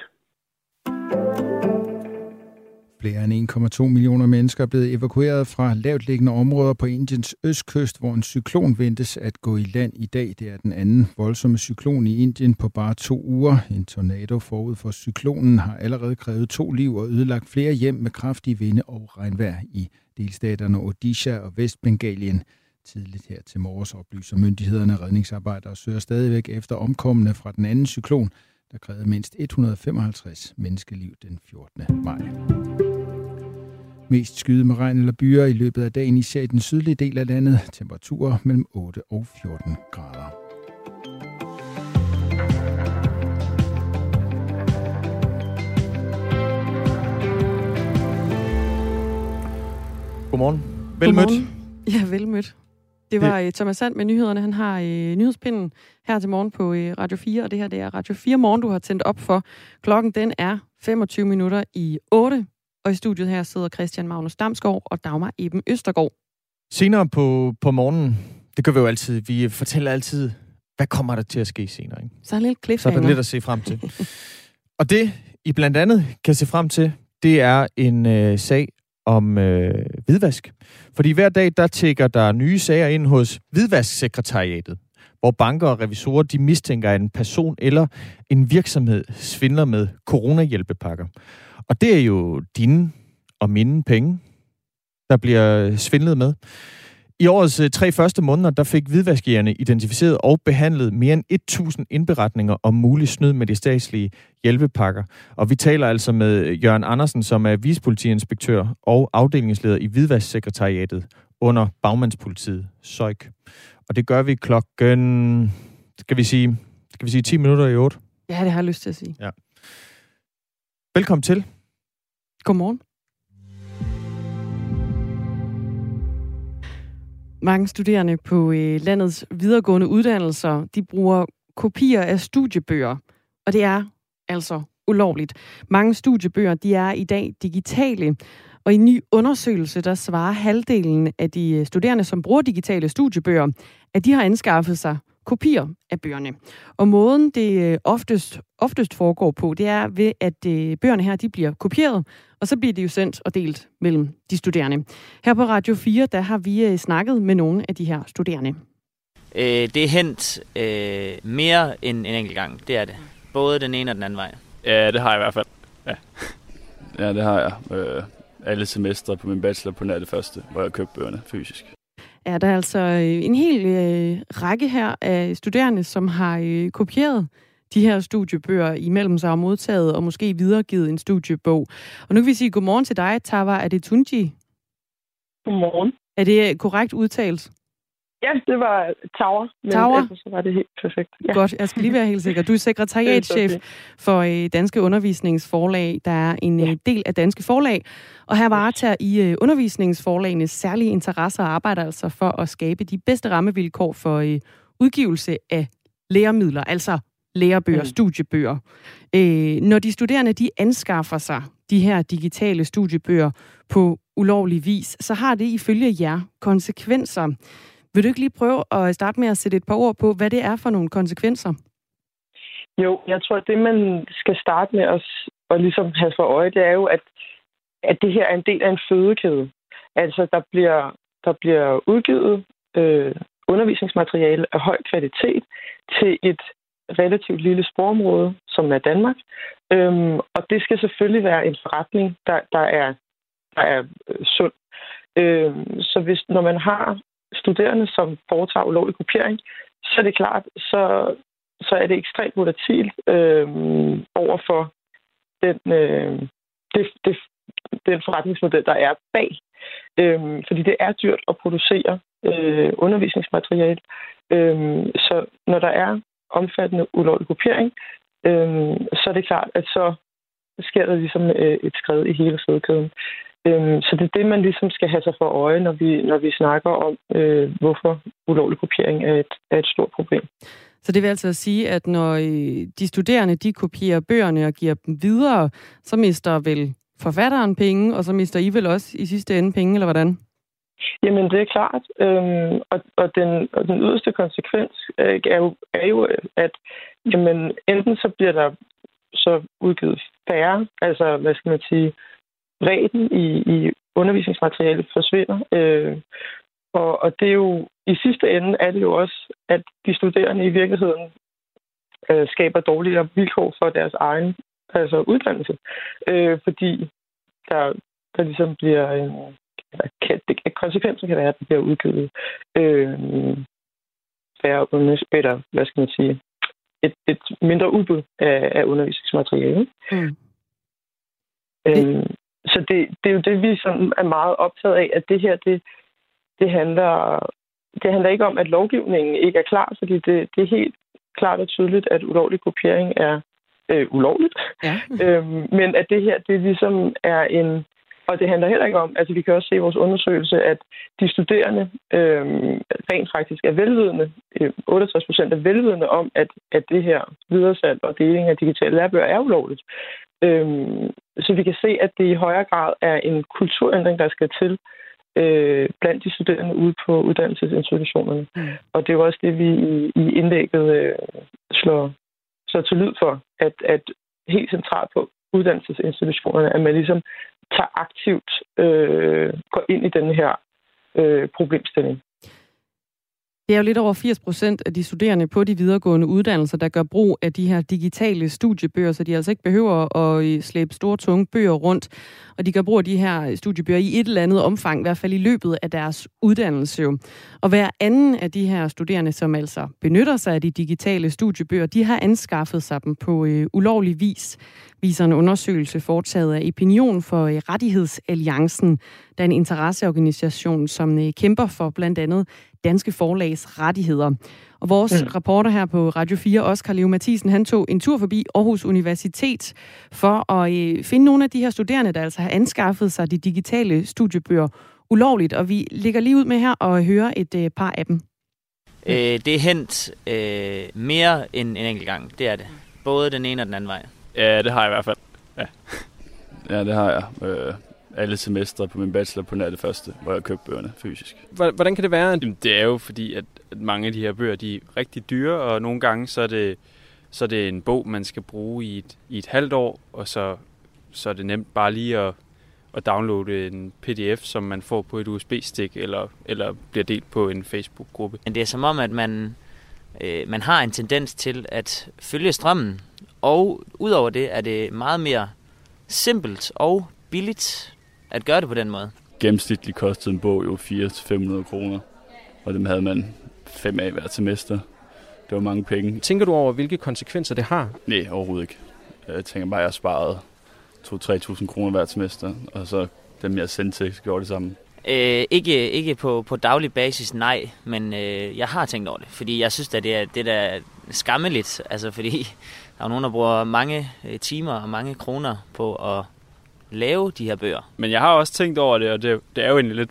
Flere end 1,2 millioner mennesker er blevet evakueret fra lavtliggende områder på Indiens østkyst, hvor en cyklon ventes at gå i land i dag. Det er den anden voldsomme cyklon i Indien på bare to uger. En tornado forud for cyklonen har allerede krævet to liv og ødelagt flere hjem med kraftige vinde og regnvejr i delstaterne Odisha og Vestbengalien. Tidligt her til morges oplyser myndighederne redningsarbejdere søger stadigvæk efter omkommende fra den anden cyklon, der krævede mindst 155 menneskeliv den 14. maj. Mest skyde med regn eller byer i løbet af dagen, især i den sydlige del af landet. Temperaturer mellem 8 og 14 grader. Godmorgen. Velmødt. Ja, velmødt. Det var uh, Thomas Sand med nyhederne. Han har uh, nyhedspinden her til morgen på uh, Radio 4, og det her det er Radio 4 morgen, du har tændt op for. Klokken den er 25 minutter i 8. og i studiet her sidder Christian Magnus Damsgaard og Dagmar Eben Østergaard. Senere på, på morgenen, det gør vi jo altid, vi fortæller altid, hvad kommer der til at ske senere? Ikke? Så er lidt Så er der lidt at se frem til. og det, I blandt andet kan se frem til, det er en øh, sag om øh, hvidvask. Fordi hver dag, der tækker der nye sager ind hos hvidvasksekretariatet, hvor banker og revisorer, de mistænker, at en person eller en virksomhed svindler med coronahjælpepakker. Og det er jo dine og mine penge, der bliver svindlet med. I årets øh, tre første måneder, der fik hvidvaskjerne identificeret og behandlet mere end 1.000 indberetninger om mulig snyd med de statslige hjælpepakker. Og vi taler altså med Jørgen Andersen, som er vispolitiinspektør og afdelingsleder i hvidvasksekretariatet under Bagmandspolitiet, SØIK. Og det gør vi klokken, skal vi sige, skal vi sige 10 minutter i 8? Ja, det har jeg lyst til at sige. Ja. Velkommen til. Godmorgen. Mange studerende på øh, landets videregående uddannelser, de bruger kopier af studiebøger, og det er altså ulovligt. Mange studiebøger, de er i dag digitale, og i en ny undersøgelse, der svarer halvdelen af de studerende, som bruger digitale studiebøger, at de har anskaffet sig kopier af bøgerne. Og måden, det øh, oftest, oftest foregår på, det er ved, at øh, bøgerne her, de bliver kopieret, og så bliver de jo sendt og delt mellem de studerende. Her på Radio 4, der har vi øh, snakket med nogle af de her studerende. Øh, det er hent øh, mere end en enkelt gang, det er det. Både den ene og den anden vej. Ja, det har jeg i hvert fald. Ja, ja det har jeg. Øh, alle semestre på min bachelor på nær det første, hvor jeg købte bøgerne fysisk er der altså øh, en hel øh, række her af studerende, som har øh, kopieret de her studiebøger imellem sig og modtaget og måske videregivet en studiebog. Og nu kan vi sige godmorgen til dig, Tava Adetunji. Godmorgen. Er det korrekt udtalt? Ja, det var Tower. Men Tower? så var det helt perfekt. Ja. Godt, jeg skal lige være helt sikker. Du er sekretariatchef for øh, Danske Undervisningsforlag. Der er en ja. Øh, del af Danske Forlag. Og her varetager I øh, undervisningsforlagenes særlige interesser og arbejder altså for at skabe de bedste rammevilkår for udgivelse af læremidler, altså lærebøger, mm. studiebøger. når de studerende de anskaffer sig de her digitale studiebøger på ulovlig vis, så har det ifølge jer konsekvenser. Vil du ikke lige prøve at starte med at sætte et par ord på, hvad det er for nogle konsekvenser? Jo, jeg tror, at det, man skal starte med at, at ligesom have for øje, det er jo, at, at det her er en del af en fødekæde. Altså, der bliver, der bliver udgivet øh, undervisningsmateriale af høj kvalitet til et relativt lille sprogområde, som er Danmark. Øhm, og det skal selvfølgelig være en forretning, der, der er, der er øh, sund. Øhm, så hvis, når man har studerende, som foretager ulovlig kopiering, så er det klart, så, så er det ekstremt volatilt øh, over for den, øh, det, det, den forretningsmodel, der er bag. Øh, fordi det er dyrt at producere øh, undervisningsmateriale. Øh, så når der er omfattende ulovlig kopiering, øh, så er det klart, at så sker der ligesom øh, et skridt i hele fødekæden. Øhm, så det er det, man ligesom skal have sig for øje, når vi, når vi snakker om, øh, hvorfor ulovlig kopiering er et, er et stort problem. Så det vil altså sige, at når øh, de studerende de kopierer bøgerne og giver dem videre, så mister vel forfatteren penge, og så mister I vel også i sidste ende penge, eller hvordan? Jamen, det er klart. Øhm, og, og, den, og den yderste konsekvens øh, er, jo, er jo, at jamen, enten så bliver der så udgivet færre, altså hvad skal man sige, bredden i, i undervisningsmaterialet forsvinder. Øh, og, og det er jo i sidste ende er det jo også, at de studerende i virkeligheden øh, skaber dårligere vilkår for deres egen altså uddannelse. Øh, fordi der, der ligesom bliver en, kan, det, konsekvensen kan være, at det bliver udgivet øh, færre eller hvad skal man sige, et, et mindre udbud af, af undervisningsmateriale. Mm. Øh, så det, det er jo det, vi sådan er meget optaget af, at det her, det, det handler det handler ikke om, at lovgivningen ikke er klar, fordi det, det er helt klart og tydeligt, at ulovlig kopiering er øh, ulovligt. Ja. [LAUGHS] øhm, men at det her, det ligesom er en... Og det handler heller ikke om, altså vi kan også se i vores undersøgelse, at de studerende øh, rent faktisk er velvidende, øh, 68 procent er velvidende om, at, at det her videresalg og deling af digitale lærebøger er ulovligt. Øhm, så vi kan se, at det i højere grad er en kulturændring, der skal til øh, blandt de studerende ude på uddannelsesinstitutionerne. Mm. Og det er jo også det, vi i, i indlægget øh, slår så til lyd for, at, at helt centralt på uddannelsesinstitutionerne, at man ligesom tager aktivt øh, går ind i den her øh, problemstilling. Det er jo lidt over 80 procent af de studerende på de videregående uddannelser, der gør brug af de her digitale studiebøger, så de altså ikke behøver at øh, slæbe store, tunge bøger rundt. Og de gør brug af de her studiebøger i et eller andet omfang, i hvert fald i løbet af deres uddannelse. Og hver anden af de her studerende, som altså benytter sig af de digitale studiebøger, de har anskaffet sig dem på øh, ulovlig vis viser en undersøgelse foretaget af Opinion for øh, Rettighedsalliancen, der er en interesseorganisation, som øh, kæmper for blandt andet danske forlags rettigheder. Og vores mm. reporter her på Radio 4, Oscar Leo Mathisen, han tog en tur forbi Aarhus Universitet for at øh, finde nogle af de her studerende, der altså har anskaffet sig de digitale studiebøger ulovligt. Og vi ligger lige ud med her og hører et øh, par af dem. Øh, det er hent øh, mere end en enkelt gang, det er det. Både den ene og den anden vej. Ja, det har jeg i hvert fald. Ja, ja det har jeg. Øh, alle semestre på min bachelor på nær det første, hvor jeg købte bøgerne fysisk. Hvordan kan det være? Jamen, det er jo fordi, at, at mange af de her bøger, de er rigtig dyre, og nogle gange så er det, så er det en bog, man skal bruge i et, i et halvt år, og så, så er det nemt bare lige at, at downloade en pdf, som man får på et USB-stik, eller, eller bliver delt på en Facebook-gruppe. Men det er som om, at man, øh, man har en tendens til at følge strømmen, og udover det er det meget mere simpelt og billigt at gøre det på den måde. Gennemsnitligt kostede en bog jo 400-500 kroner, og dem havde man fem af hvert semester. Det var mange penge. Tænker du over, hvilke konsekvenser det har? Nej, overhovedet ikke. Jeg tænker bare, at jeg har sparet 2-3.000 kroner hvert semester, og så dem, jeg sendte til, gjorde det samme. Øh, ikke ikke på, på daglig basis, nej, men øh, jeg har tænkt over det, fordi jeg synes, at det er, det der er skammeligt, altså fordi [LAUGHS] der er nogen, der bruger mange øh, timer og mange kroner på at lave de her bøger. Men jeg har også tænkt over det, og det, det er jo egentlig lidt,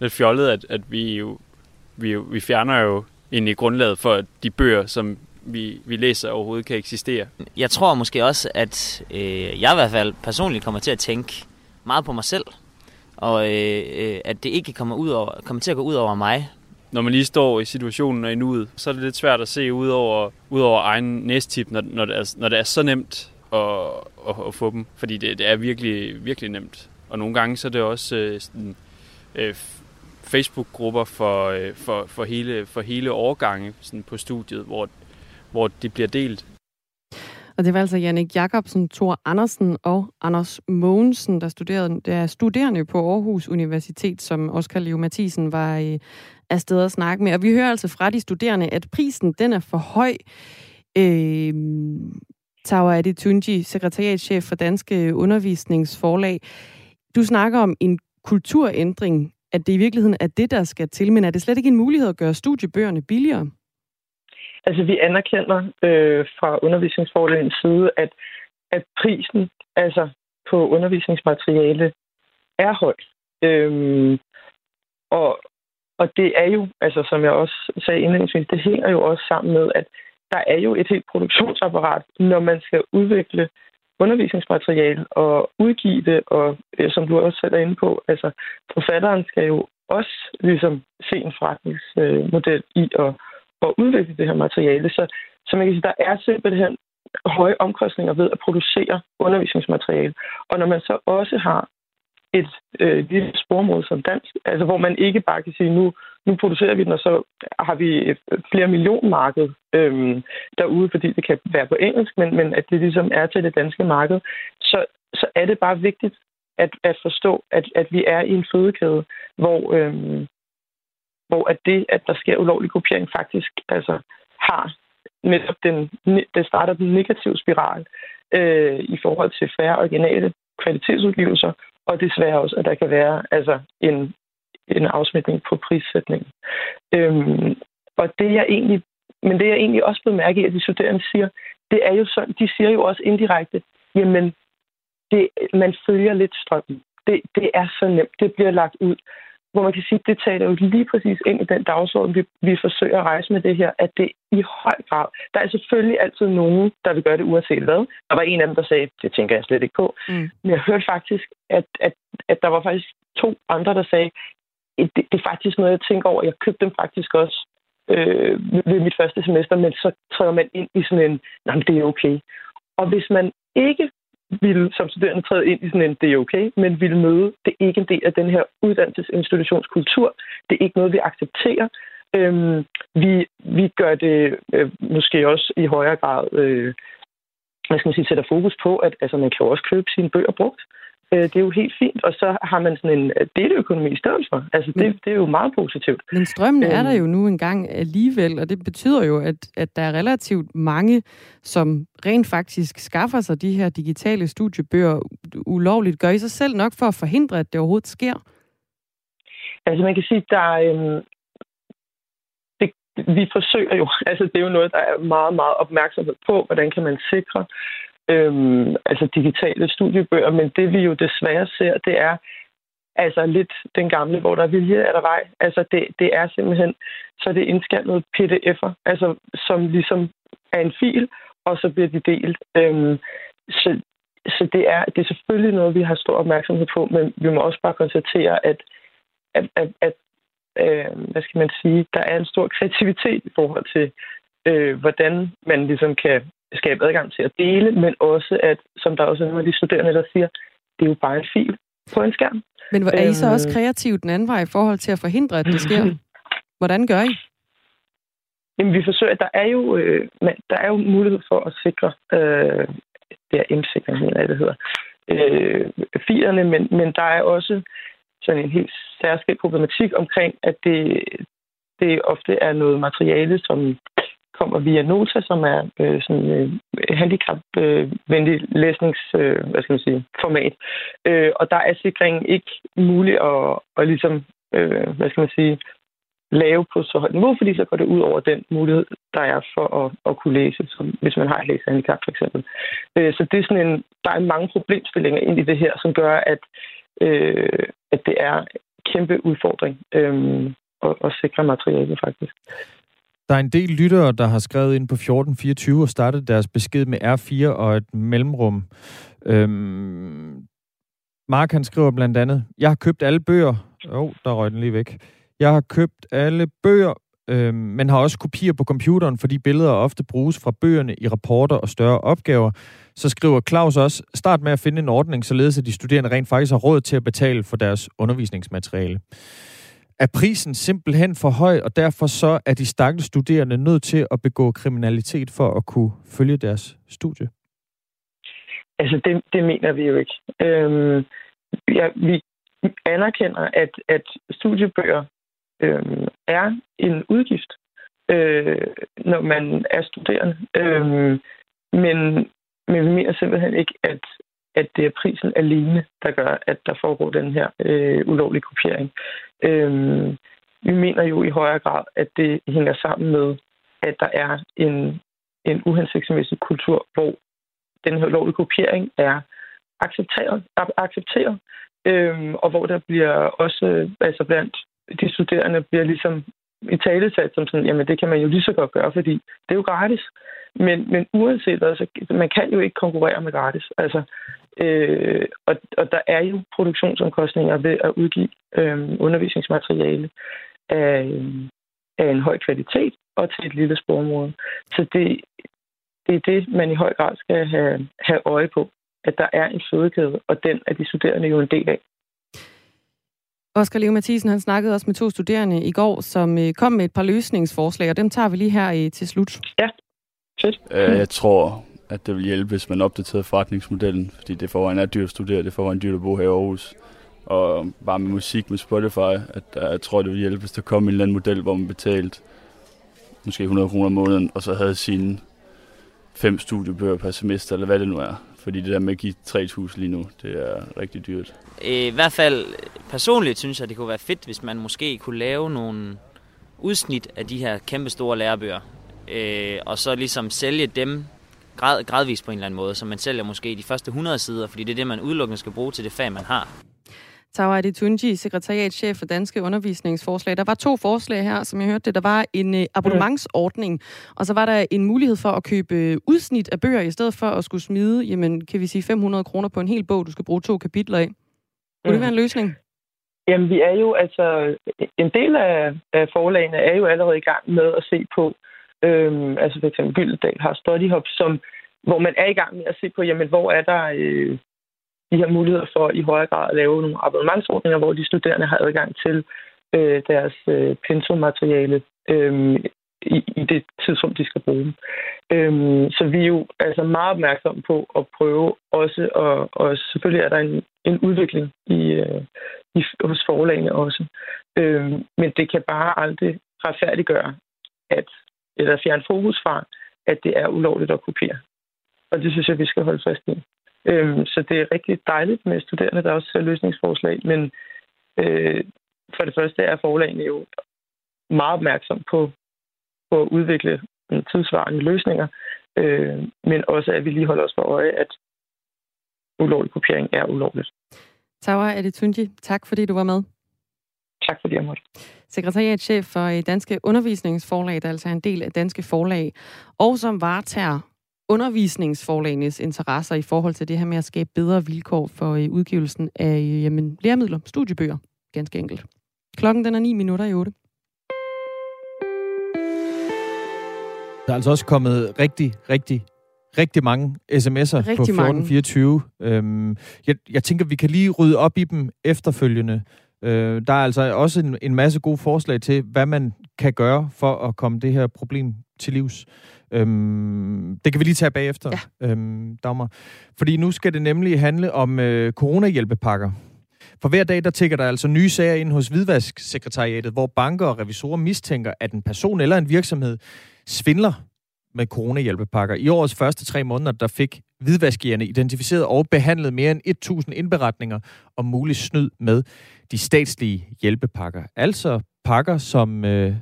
lidt fjollet, at, at vi jo vi, vi fjerner jo egentlig grundlaget for, de bøger, som vi, vi læser overhovedet kan eksistere. Jeg tror måske også, at øh, jeg i hvert fald personligt kommer til at tænke meget på mig selv, og øh, øh, at det ikke kommer, ud over, kommer til at gå ud over mig. Når man lige står i situationen og i nuet, så er det lidt svært at se ud over, ud over egen næstip, når, når, det er, når det er så nemt at, at, at få dem. Fordi det, det er virkelig, virkelig nemt. Og nogle gange så er det også øh, sådan, øh, Facebook-grupper for, øh, for, for, hele, for hele årgange sådan på studiet, hvor, hvor det bliver delt. Og det var altså Jannik Jacobsen, Thor Andersen og Anders Mogensen, der, studerede, der er studerende på Aarhus Universitet, som Oskar Leo Mathisen var øh, afsted at snakke med. Og vi hører altså fra de studerende, at prisen den er for høj. Øh, Tawa Tunji, sekretariatschef for Danske øh, Undervisningsforlag. Du snakker om en kulturændring, at det i virkeligheden er det, der skal til, men er det slet ikke en mulighed at gøre studiebøgerne billigere? Altså, vi anerkender øh, fra undervisningsforlægens side, at, at prisen altså på undervisningsmateriale er høj. Øhm, og, og det er jo, altså som jeg også sagde indledningsvis, det hænger jo også sammen med, at der er jo et helt produktionsapparat, når man skal udvikle undervisningsmateriale og udgive det, og øh, som du også selv er inde på, altså forfatteren skal jo også ligesom se en forretningsmodel i at, at udvikle det her materiale. Så, så man kan sige, der er simpelthen høje omkostninger ved at producere undervisningsmateriale. Og når man så også har et øh, lille sporområde som dansk, altså hvor man ikke bare kan sige, nu, nu producerer vi den, og så har vi et flere million marked øh, derude, fordi det kan være på engelsk, men, men at det ligesom er til det danske marked, så, så er det bare vigtigt at, at forstå, at, at vi er i en fødekæde, hvor, øh, hvor at det, at der sker ulovlig kopiering, faktisk altså, har netop den, det starter den negative spiral øh, i forhold til færre originale kvalitetsudgivelser, og desværre også, at der kan være altså, en, en afsmitning på prissætningen. Øhm, og det jeg egentlig, men det jeg egentlig også bemærker mærke i, at de studerende siger, det er jo sådan, de siger jo også indirekte, jamen, det, man følger lidt strømmen. Det, det er så nemt. Det bliver lagt ud hvor man kan sige, at det taler jo lige præcis ind i den dagsorden, vi, vi forsøger at rejse med det her, at det i høj grad, der er selvfølgelig altid nogen, der vil gøre det uanset hvad. Der var en af dem, der sagde, det tænker jeg slet ikke på. Mm. Men jeg hørte faktisk, at, at, at der var faktisk to andre, der sagde, det, det er faktisk noget, jeg tænker over. Jeg købte dem faktisk også øh, ved mit første semester, men så træder man ind i sådan en, nej, det er okay. Og hvis man ikke ville som studerende træde ind i sådan en, det er okay, men ville møde, det er ikke en del af den her uddannelsesinstitutionskultur. Det er ikke noget, vi accepterer. Øhm, vi, vi gør det øh, måske også i højere grad, øh, hvad skal man sige, sætter fokus på, at altså, man kan jo også købe sine bøger brugt. Øh, det er jo helt fint, og så har man sådan en øh, deleøkonomi i stedet for. Altså, det, det er jo meget positivt. Men strømmen er der øhm. jo nu engang alligevel, og det betyder jo, at, at der er relativt mange, som rent faktisk skaffer sig de her digitale studiebøger ulovligt. Gør I sig selv nok for at forhindre, at det overhovedet sker? Altså, man kan sige, der øhm, vi forsøger jo, [LAUGHS] altså det er jo noget, der er meget, meget opmærksomhed på, hvordan kan man sikre, øhm, altså digitale studiebøger, men det vi jo desværre ser, det er altså lidt den gamle, hvor der er vilje, er der vej. Altså det, det er simpelthen, så det er indskaldet pdf'er, altså som ligesom er en fil, og så bliver de delt. Øhm, så så det, er, det er selvfølgelig noget, vi har stor opmærksomhed på, men vi må også bare konstatere, at, at, at, at øh, hvad skal man sige, der er en stor kreativitet i forhold til, øh, hvordan man ligesom kan skabe adgang til at dele, men også at, som der også er nogle af de studerende, der siger, det er jo bare en fil på en skærm. Men er I så også øhm. kreativt den anden vej i forhold til at forhindre, at det sker? [LAUGHS] Hvordan gør I? Jamen, vi forsøger, der er jo, øh, der er jo mulighed for at sikre, øh, det er M-sikring, mener det hedder, øh, filerne, men, men der er også sådan en helt særskilt problematik omkring, at det, det ofte er noget materiale, som kommer via Nota, som er øh, sådan øh, handicapvenlig øh, læsnings, øh, hvad skal man sige, format. Øh, og der er sikringen ikke mulig at, at ligesom, øh, hvad skal man sige, lave på så højt niveau, fordi så går det ud over den mulighed, der er for at, at kunne læse, som, hvis man har et læsehandicap for eksempel. Øh, så det er sådan en, der er mange problemstillinger ind i det her, som gør, at, øh, at det er en kæmpe udfordring øh, at, at sikre materialet faktisk. Der er en del lyttere, der har skrevet ind på 1424 og startet deres besked med R4 og et mellemrum. Øhm, Mark han skriver blandt andet, jeg har købt alle bøger. Åh, oh, der røg den lige væk. Jeg har købt alle bøger, øhm, men har også kopier på computeren, fordi billeder ofte bruges fra bøgerne i rapporter og større opgaver. Så skriver Claus også, start med at finde en ordning, således at de studerende rent faktisk har råd til at betale for deres undervisningsmateriale er prisen simpelthen for høj, og derfor så er de stakkels studerende nødt til at begå kriminalitet for at kunne følge deres studie? Altså, det, det mener vi jo ikke. Øhm, ja, vi anerkender, at, at studiebøger øhm, er en udgift, øh, når man er studerende. Øhm, men, men vi mener simpelthen ikke, at, at det er prisen alene, der gør, at der foregår den her øh, ulovlige kopiering. Øh, vi mener jo i højere grad, at det hænger sammen med, at der er en, en uhensigtsmæssig kultur, hvor den her ulovlige kopiering er accepteret, accepteret øh, og hvor der bliver også, altså blandt de studerende, bliver ligesom i talesat som sådan, jamen det kan man jo lige så godt gøre, fordi det er jo gratis. Men, men uanset hvad, så man kan jo ikke konkurrere med gratis. Altså, øh, og, og der er jo produktionsomkostninger ved at udgive øh, undervisningsmateriale af, øh, af en høj kvalitet og til et lille sporområde. Så det, det er det, man i høj grad skal have, have øje på, at der er en fødekæde, og den er de studerende jo en del af. Oscar Leo Mathisen, han snakkede også med to studerende i går, som øh, kom med et par løsningsforslag, og dem tager vi lige her i, til slut. Ja, fedt. Øh, jeg tror, at det vil hjælpe, hvis man opdaterede forretningsmodellen, fordi det forvejen er dyrt at studere, det forvejen dyrt at bo her i Aarhus. Og bare med musik med Spotify, at jeg tror, det vil hjælpe, hvis der kom en eller anden model, hvor man betalte måske 100 kroner om måneden, og så havde sine fem studiebøger per semester, eller hvad det nu er. Fordi det der med at give 3.000 lige nu, det er rigtig dyrt. Øh, I hvert fald personligt synes jeg, det kunne være fedt, hvis man måske kunne lave nogle udsnit af de her kæmpe store lærebøger. Øh, og så ligesom sælge dem grad, gradvist på en eller anden måde, så man sælger måske de første 100 sider, fordi det er det, man udelukkende skal bruge til det fag, man har. Tawa Adetunji, sekretariatchef for Danske Undervisningsforslag. Der var to forslag her, som jeg hørte det. Der var en øh, abonnementsordning, og så var der en mulighed for at købe øh, udsnit af bøger, i stedet for at skulle smide, jamen, kan vi sige 500 kroner på en hel bog, du skal bruge to kapitler af. Kunne det være en løsning? Jamen, vi er jo altså... En del af, af forlagene er jo allerede i gang med at se på, øhm, altså for eksempel Gyldendal har Study Hub, som, hvor man er i gang med at se på, jamen, hvor er der øh, de her muligheder for i højere grad at lave nogle abonnementsordninger, hvor de studerende har adgang til øh, deres øh, pensummateriale øh, i, i det tidsrum, de skal bruge. Øhm, så vi er jo altså meget opmærksomme på at prøve også, og, og selvfølgelig er der en, en udvikling i, øh, i, hos forlagene også. Øhm, men det kan bare aldrig retfærdiggøre, at, eller fjerne fokus fra, at det er ulovligt at kopiere. Og det synes jeg, vi skal holde fast i. Øhm, så det er rigtig dejligt med studerende, der også ser løsningsforslag, men øh, for det første er forlagene jo meget opmærksom på, på at udvikle tidsvarende løsninger, øh, men også at vi lige holder os for øje, at ulovlig kopiering er ulovligt. Tawa Adetunji, tak fordi du var med. Tak fordi jeg måtte. Sekretariatchef for Danske Undervisningsforlag, der altså er en del af Danske Forlag, og som varetager undervisningsforlagenes interesser i forhold til det her med at skabe bedre vilkår for øh, udgivelsen af øh, jamen, læremidler, studiebøger, ganske enkelt. Klokken den er 9 minutter i 8. Der er altså også kommet rigtig, rigtig, rigtig mange sms'er rigtig på 1424. Øhm, jeg, jeg tænker, vi kan lige rydde op i dem efterfølgende. Øh, der er altså også en, en masse gode forslag til, hvad man kan gøre for at komme det her problem til livs. Øhm, det kan vi lige tage bagefter, ja. øhm, Dagmar. Fordi nu skal det nemlig handle om øh, coronahjælpepakker. For hver dag, der tigger der altså nye sager ind hos Hvidvasksekretariatet, hvor banker og revisorer mistænker, at en person eller en virksomhed svindler med coronahjælpepakker. I årets første tre måneder, der fik hvidvaskerne identificeret og behandlet mere end 1.000 indberetninger om mulig snyd med de statslige hjælpepakker. Altså pakker, som, øh,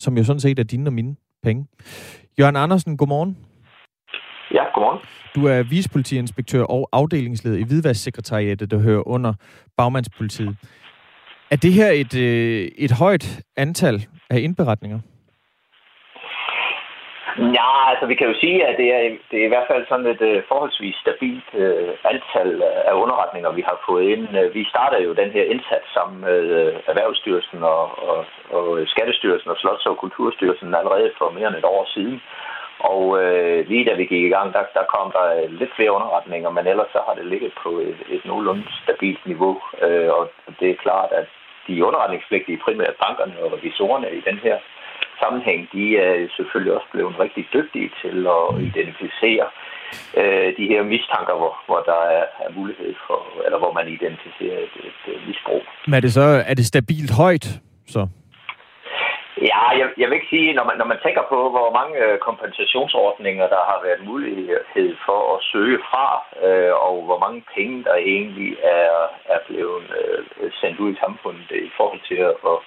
som jo sådan set er dine og mine penge. Jørgen Andersen, godmorgen. Ja, godmorgen. Du er vicepolitiinspektør og afdelingsleder i Hvidvasksekretariatet, der hører under Bagmandspolitiet. Er det her et, øh, et højt antal af indberetninger? Ja, altså vi kan jo sige, at det er, det er i hvert fald sådan et uh, forholdsvis stabilt uh, antal øh, af underretninger, vi har fået ind. Uh, vi starter jo den her indsats sammen med uh, Erhvervsstyrelsen og, og, og Skattestyrelsen og Slots- og Kulturstyrelsen allerede for mere end et år siden. Og uh, lige da vi gik i gang, der, der kom der lidt flere underretninger, men ellers så har det ligget på et, et nogenlunde stabilt niveau. Uh, og det er klart, at de underretningspligtige, primært bankerne og revisorerne i den her sammenhæng, de er selvfølgelig også blevet rigtig dygtige til at identificere øh, de her mistanker, hvor, hvor der er, er mulighed for, eller hvor man identificerer et, et, et misbrug. Men er det så er det stabilt højt, så? Ja, jeg, jeg vil ikke sige, når man, når man tænker på, hvor mange øh, kompensationsordninger, der har været mulighed for at søge fra, øh, og hvor mange penge, der egentlig er, er blevet øh, sendt ud i samfundet i forhold til at, at,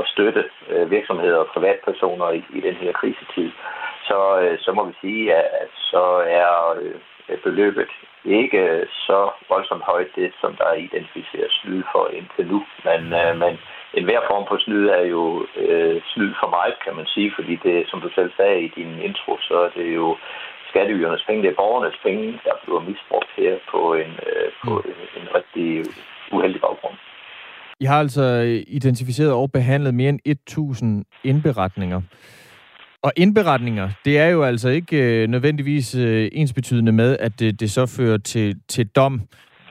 at støtte øh, virksomheder og privatpersoner i, i den her krisetid, så, øh, så må vi sige, at, at så er øh, beløbet ikke så voldsomt højt, det som der er identificeret snyd for indtil nu. Men, øh, men en hver form for snyd er jo øh, snyd for meget, kan man sige, fordi det, som du selv sagde i din intro, så er det jo skatteydernes penge, det er borgernes penge, der bliver misbrugt her på en, øh, på en, en rigtig uheldig baggrund. I har altså identificeret og behandlet mere end 1.000 indberetninger. Og indberetninger, det er jo altså ikke øh, nødvendigvis øh, ensbetydende med, at det, det så fører til, til dom.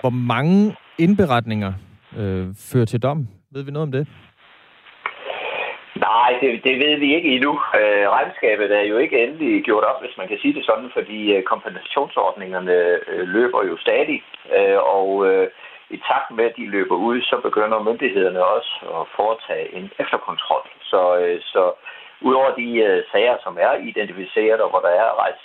Hvor mange indberetninger øh, fører til dom? Ved vi noget om det? Nej, det, det ved vi ikke endnu. Øh, regnskabet er jo ikke endelig gjort op, hvis man kan sige det sådan, fordi øh, kompensationsordningerne øh, løber jo stadig, øh, og øh, i takt med, at de løber ud, så begynder myndighederne også at foretage en efterkontrol. Så, øh, så Udover de øh, sager, som er identificeret, og hvor der er rejst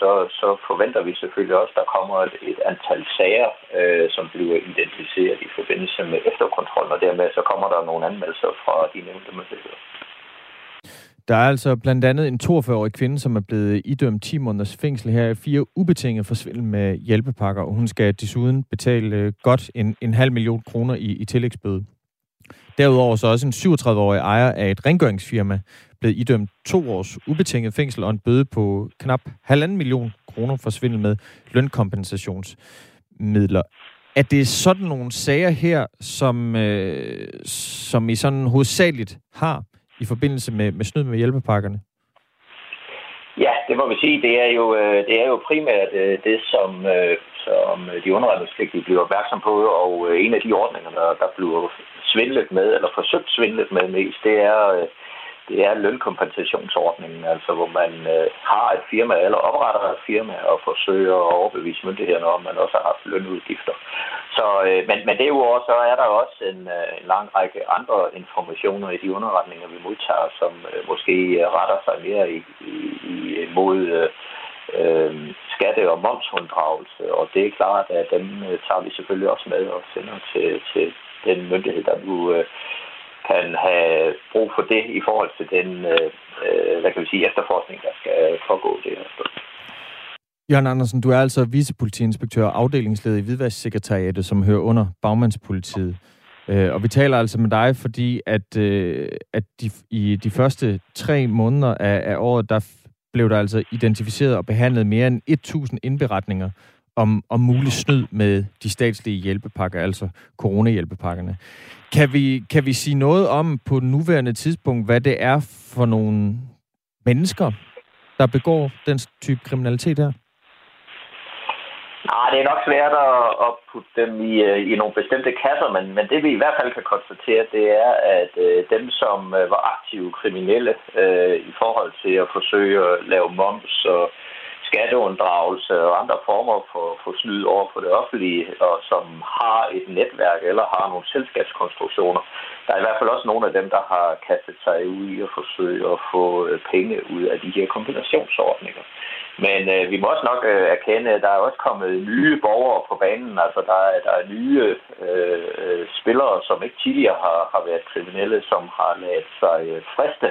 så, så forventer vi selvfølgelig også, at der kommer et, et antal sager, øh, som bliver identificeret i forbindelse med efterkontrollen, og dermed så kommer der nogle anmeldelser fra de nævnte myndigheder. Der er altså blandt andet en 42-årig kvinde, som er blevet idømt 10 måneders fængsel her i fire ubetinget forsvind med hjælpepakker, og hun skal desuden betale øh, godt en, en halv million kroner i, i tillægsbøde. Derudover så også en 37-årig ejer af et rengøringsfirma blevet idømt to års ubetinget fængsel og en bøde på knap halvanden million kroner for svindel med lønkompensationsmidler. Er det sådan nogle sager her, som, øh, som I sådan hovedsageligt har i forbindelse med, med snyd med hjælpepakkerne? Ja, det må vi sige. Det er jo, øh, det er jo primært øh, det, som, øh, som de underretningspligtige bliver opmærksom på, og en af de ordninger, der, der bliver svindlet med, eller forsøgt svindlet med mest, det er øh, det er lønkompensationsordningen, altså hvor man øh, har et firma eller opretter et firma og forsøger at overbevise myndighederne om, at man også har haft lønudgifter. Så, men, men, men derudover så er der også en, en lang række andre informationer i de underretninger, vi modtager, som måske retter sig mere i, i, i mod øh, skatte- og momsunddragelse, og det er klart, at dem tager vi selvfølgelig også med og sender til, til den myndighed, der nu øh, kan have brug for det i forhold til den øh, øh hvad kan vi sige, efterforskning, der skal pågå det her sted. Jørgen Andersen, du er altså vicepolitiinspektør og afdelingsleder i Hvidvasksekretariatet, som hører under Bagmandspolitiet. Øh, og vi taler altså med dig, fordi at, øh, at de, i de første tre måneder af, af året, der blev der altså identificeret og behandlet mere end 1.000 indberetninger om, om mulig snyd med de statslige hjælpepakker, altså coronahjælpepakkerne. Kan vi, kan vi sige noget om på nuværende tidspunkt, hvad det er for nogle mennesker, der begår den type kriminalitet her? Nej, det er nok svært at, at putte dem i, øh, i nogle bestemte kasser, men, men det vi i hvert fald kan konstatere, det er, at øh, dem, som øh, var aktive kriminelle øh, i forhold til at forsøge at lave moms og skatteunddragelse og andre former for, for snyd over for det offentlige, og som har et netværk eller har nogle selskabskonstruktioner. Der er i hvert fald også nogle af dem, der har kastet sig ud i at forsøge at få øh, penge ud af de her kombinationsordninger. Men øh, vi må også nok øh, erkende, at der er også kommet nye borgere på banen. Altså der er, der er nye øh, øh spillere, som ikke tidligere har, har været kriminelle, som har lavet sig øh, friste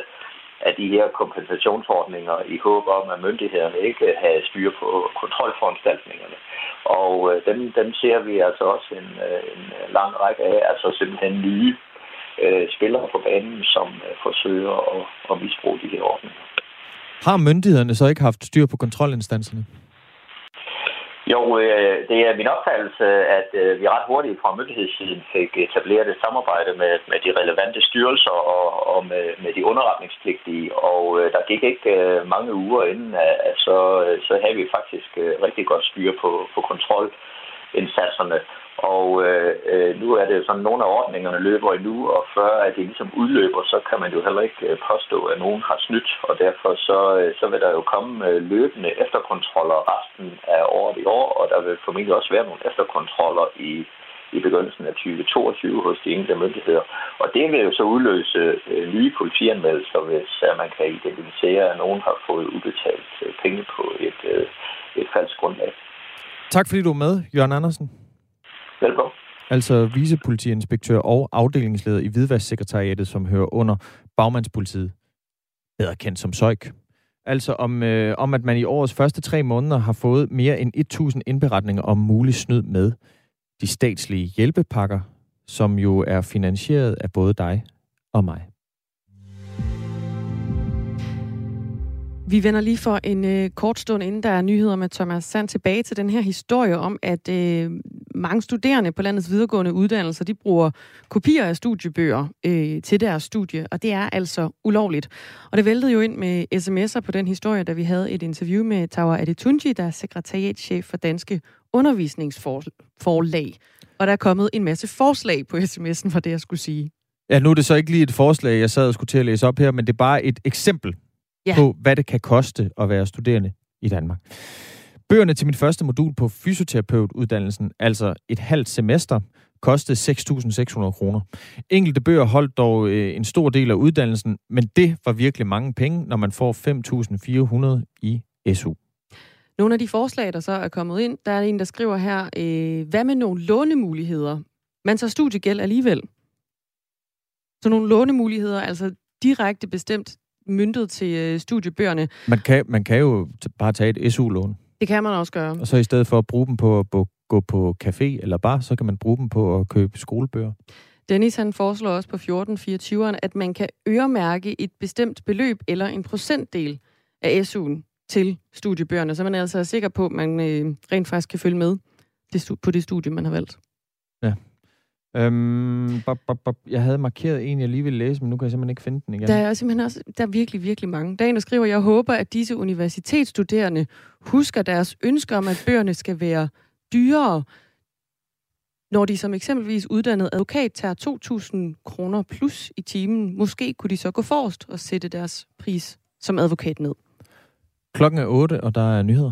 af de her kompensationsordninger i håb om, at myndighederne ikke har styr på kontrolforanstaltningerne. Og øh, dem, dem ser vi altså også en, øh, en lang række af, altså simpelthen nye øh, spillere på banen, som øh, forsøger at, at misbruge de her ordninger. Har myndighederne så ikke haft styr på kontrolinstanserne? Jo, øh, det er min opfattelse, at øh, vi ret hurtigt fra myndighedssiden fik etableret et samarbejde med, med de relevante styrelser og, og med, med de underretningspligtige, og øh, der gik ikke øh, mange uger inden, at så, øh, så havde vi faktisk øh, rigtig godt styr på, på kontrolindsatserne. Og øh, øh, nu er det jo sådan, at nogle af ordningerne løber endnu, og før at det ligesom udløber, så kan man jo heller ikke øh, påstå, at nogen har snydt. Og derfor så, øh, så vil der jo komme løbende efterkontroller resten af året i år, og der vil formentlig også være nogle efterkontroller i, i begyndelsen af 2022 hos de enkelte myndigheder. Og det vil jo så udløse øh, nye politianmeldelser, hvis at man kan identificere, at nogen har fået udbetalt penge på et, øh, et falsk grundlag. Tak fordi du er med, Jørgen Andersen. Velkommen. Altså vicepolitiinspektør og afdelingsleder i Hvidvasksekretariatet, som hører under Bagmandspolitiet, bedre kendt som SØJK. Altså om, øh, om, at man i årets første tre måneder har fået mere end 1.000 indberetninger om mulig snyd med de statslige hjælpepakker, som jo er finansieret af både dig og mig. Vi vender lige for en øh, kort stund, inden der er nyheder med Thomas Sand, tilbage til den her historie om, at øh, mange studerende på landets videregående uddannelser, de bruger kopier af studiebøger øh, til deres studie, og det er altså ulovligt. Og det væltede jo ind med sms'er på den historie, da vi havde et interview med Tawa Adetunji, der er sekretariatchef for Danske Undervisningsforlag. Og der er kommet en masse forslag på sms'en for det, jeg skulle sige. Ja, nu er det så ikke lige et forslag, jeg sad og skulle til at læse op her, men det er bare et eksempel ja. på, hvad det kan koste at være studerende i Danmark. Bøgerne til mit første modul på fysioterapeutuddannelsen, altså et halvt semester, kostede 6.600 kroner. Enkelte bøger holdt dog øh, en stor del af uddannelsen, men det var virkelig mange penge, når man får 5.400 i SU. Nogle af de forslag, der så er kommet ind, der er en, der skriver her, øh, hvad med nogle lånemuligheder? Man tager studiegæld alligevel. Så nogle lånemuligheder, altså direkte bestemt myndet til øh, studiebøgerne. Man kan, man kan jo bare tage et SU-lån, Det kan man også gøre. og så i stedet for at bruge dem på at gå på café eller bar, så kan man bruge dem på at købe skolebøger. Dennis han foreslår også på 1424'eren, at man kan øremærke et bestemt beløb eller en procentdel af SU'en til studiebøgerne, så man altså er sikker på, at man øh, rent faktisk kan følge med det på det studie, man har valgt. Øhm, bop, bop, bop. Jeg havde markeret en, jeg lige ville læse, men nu kan jeg simpelthen ikke finde den igen. Der er simpelthen også, der er virkelig, virkelig mange. Der er en, der skriver, jeg håber, at disse universitetsstuderende husker deres ønsker om, at bøgerne skal være dyrere, når de som eksempelvis uddannet advokat tager 2.000 kroner plus i timen. Måske kunne de så gå forrest og sætte deres pris som advokat ned. Klokken er 8, og der er nyheder.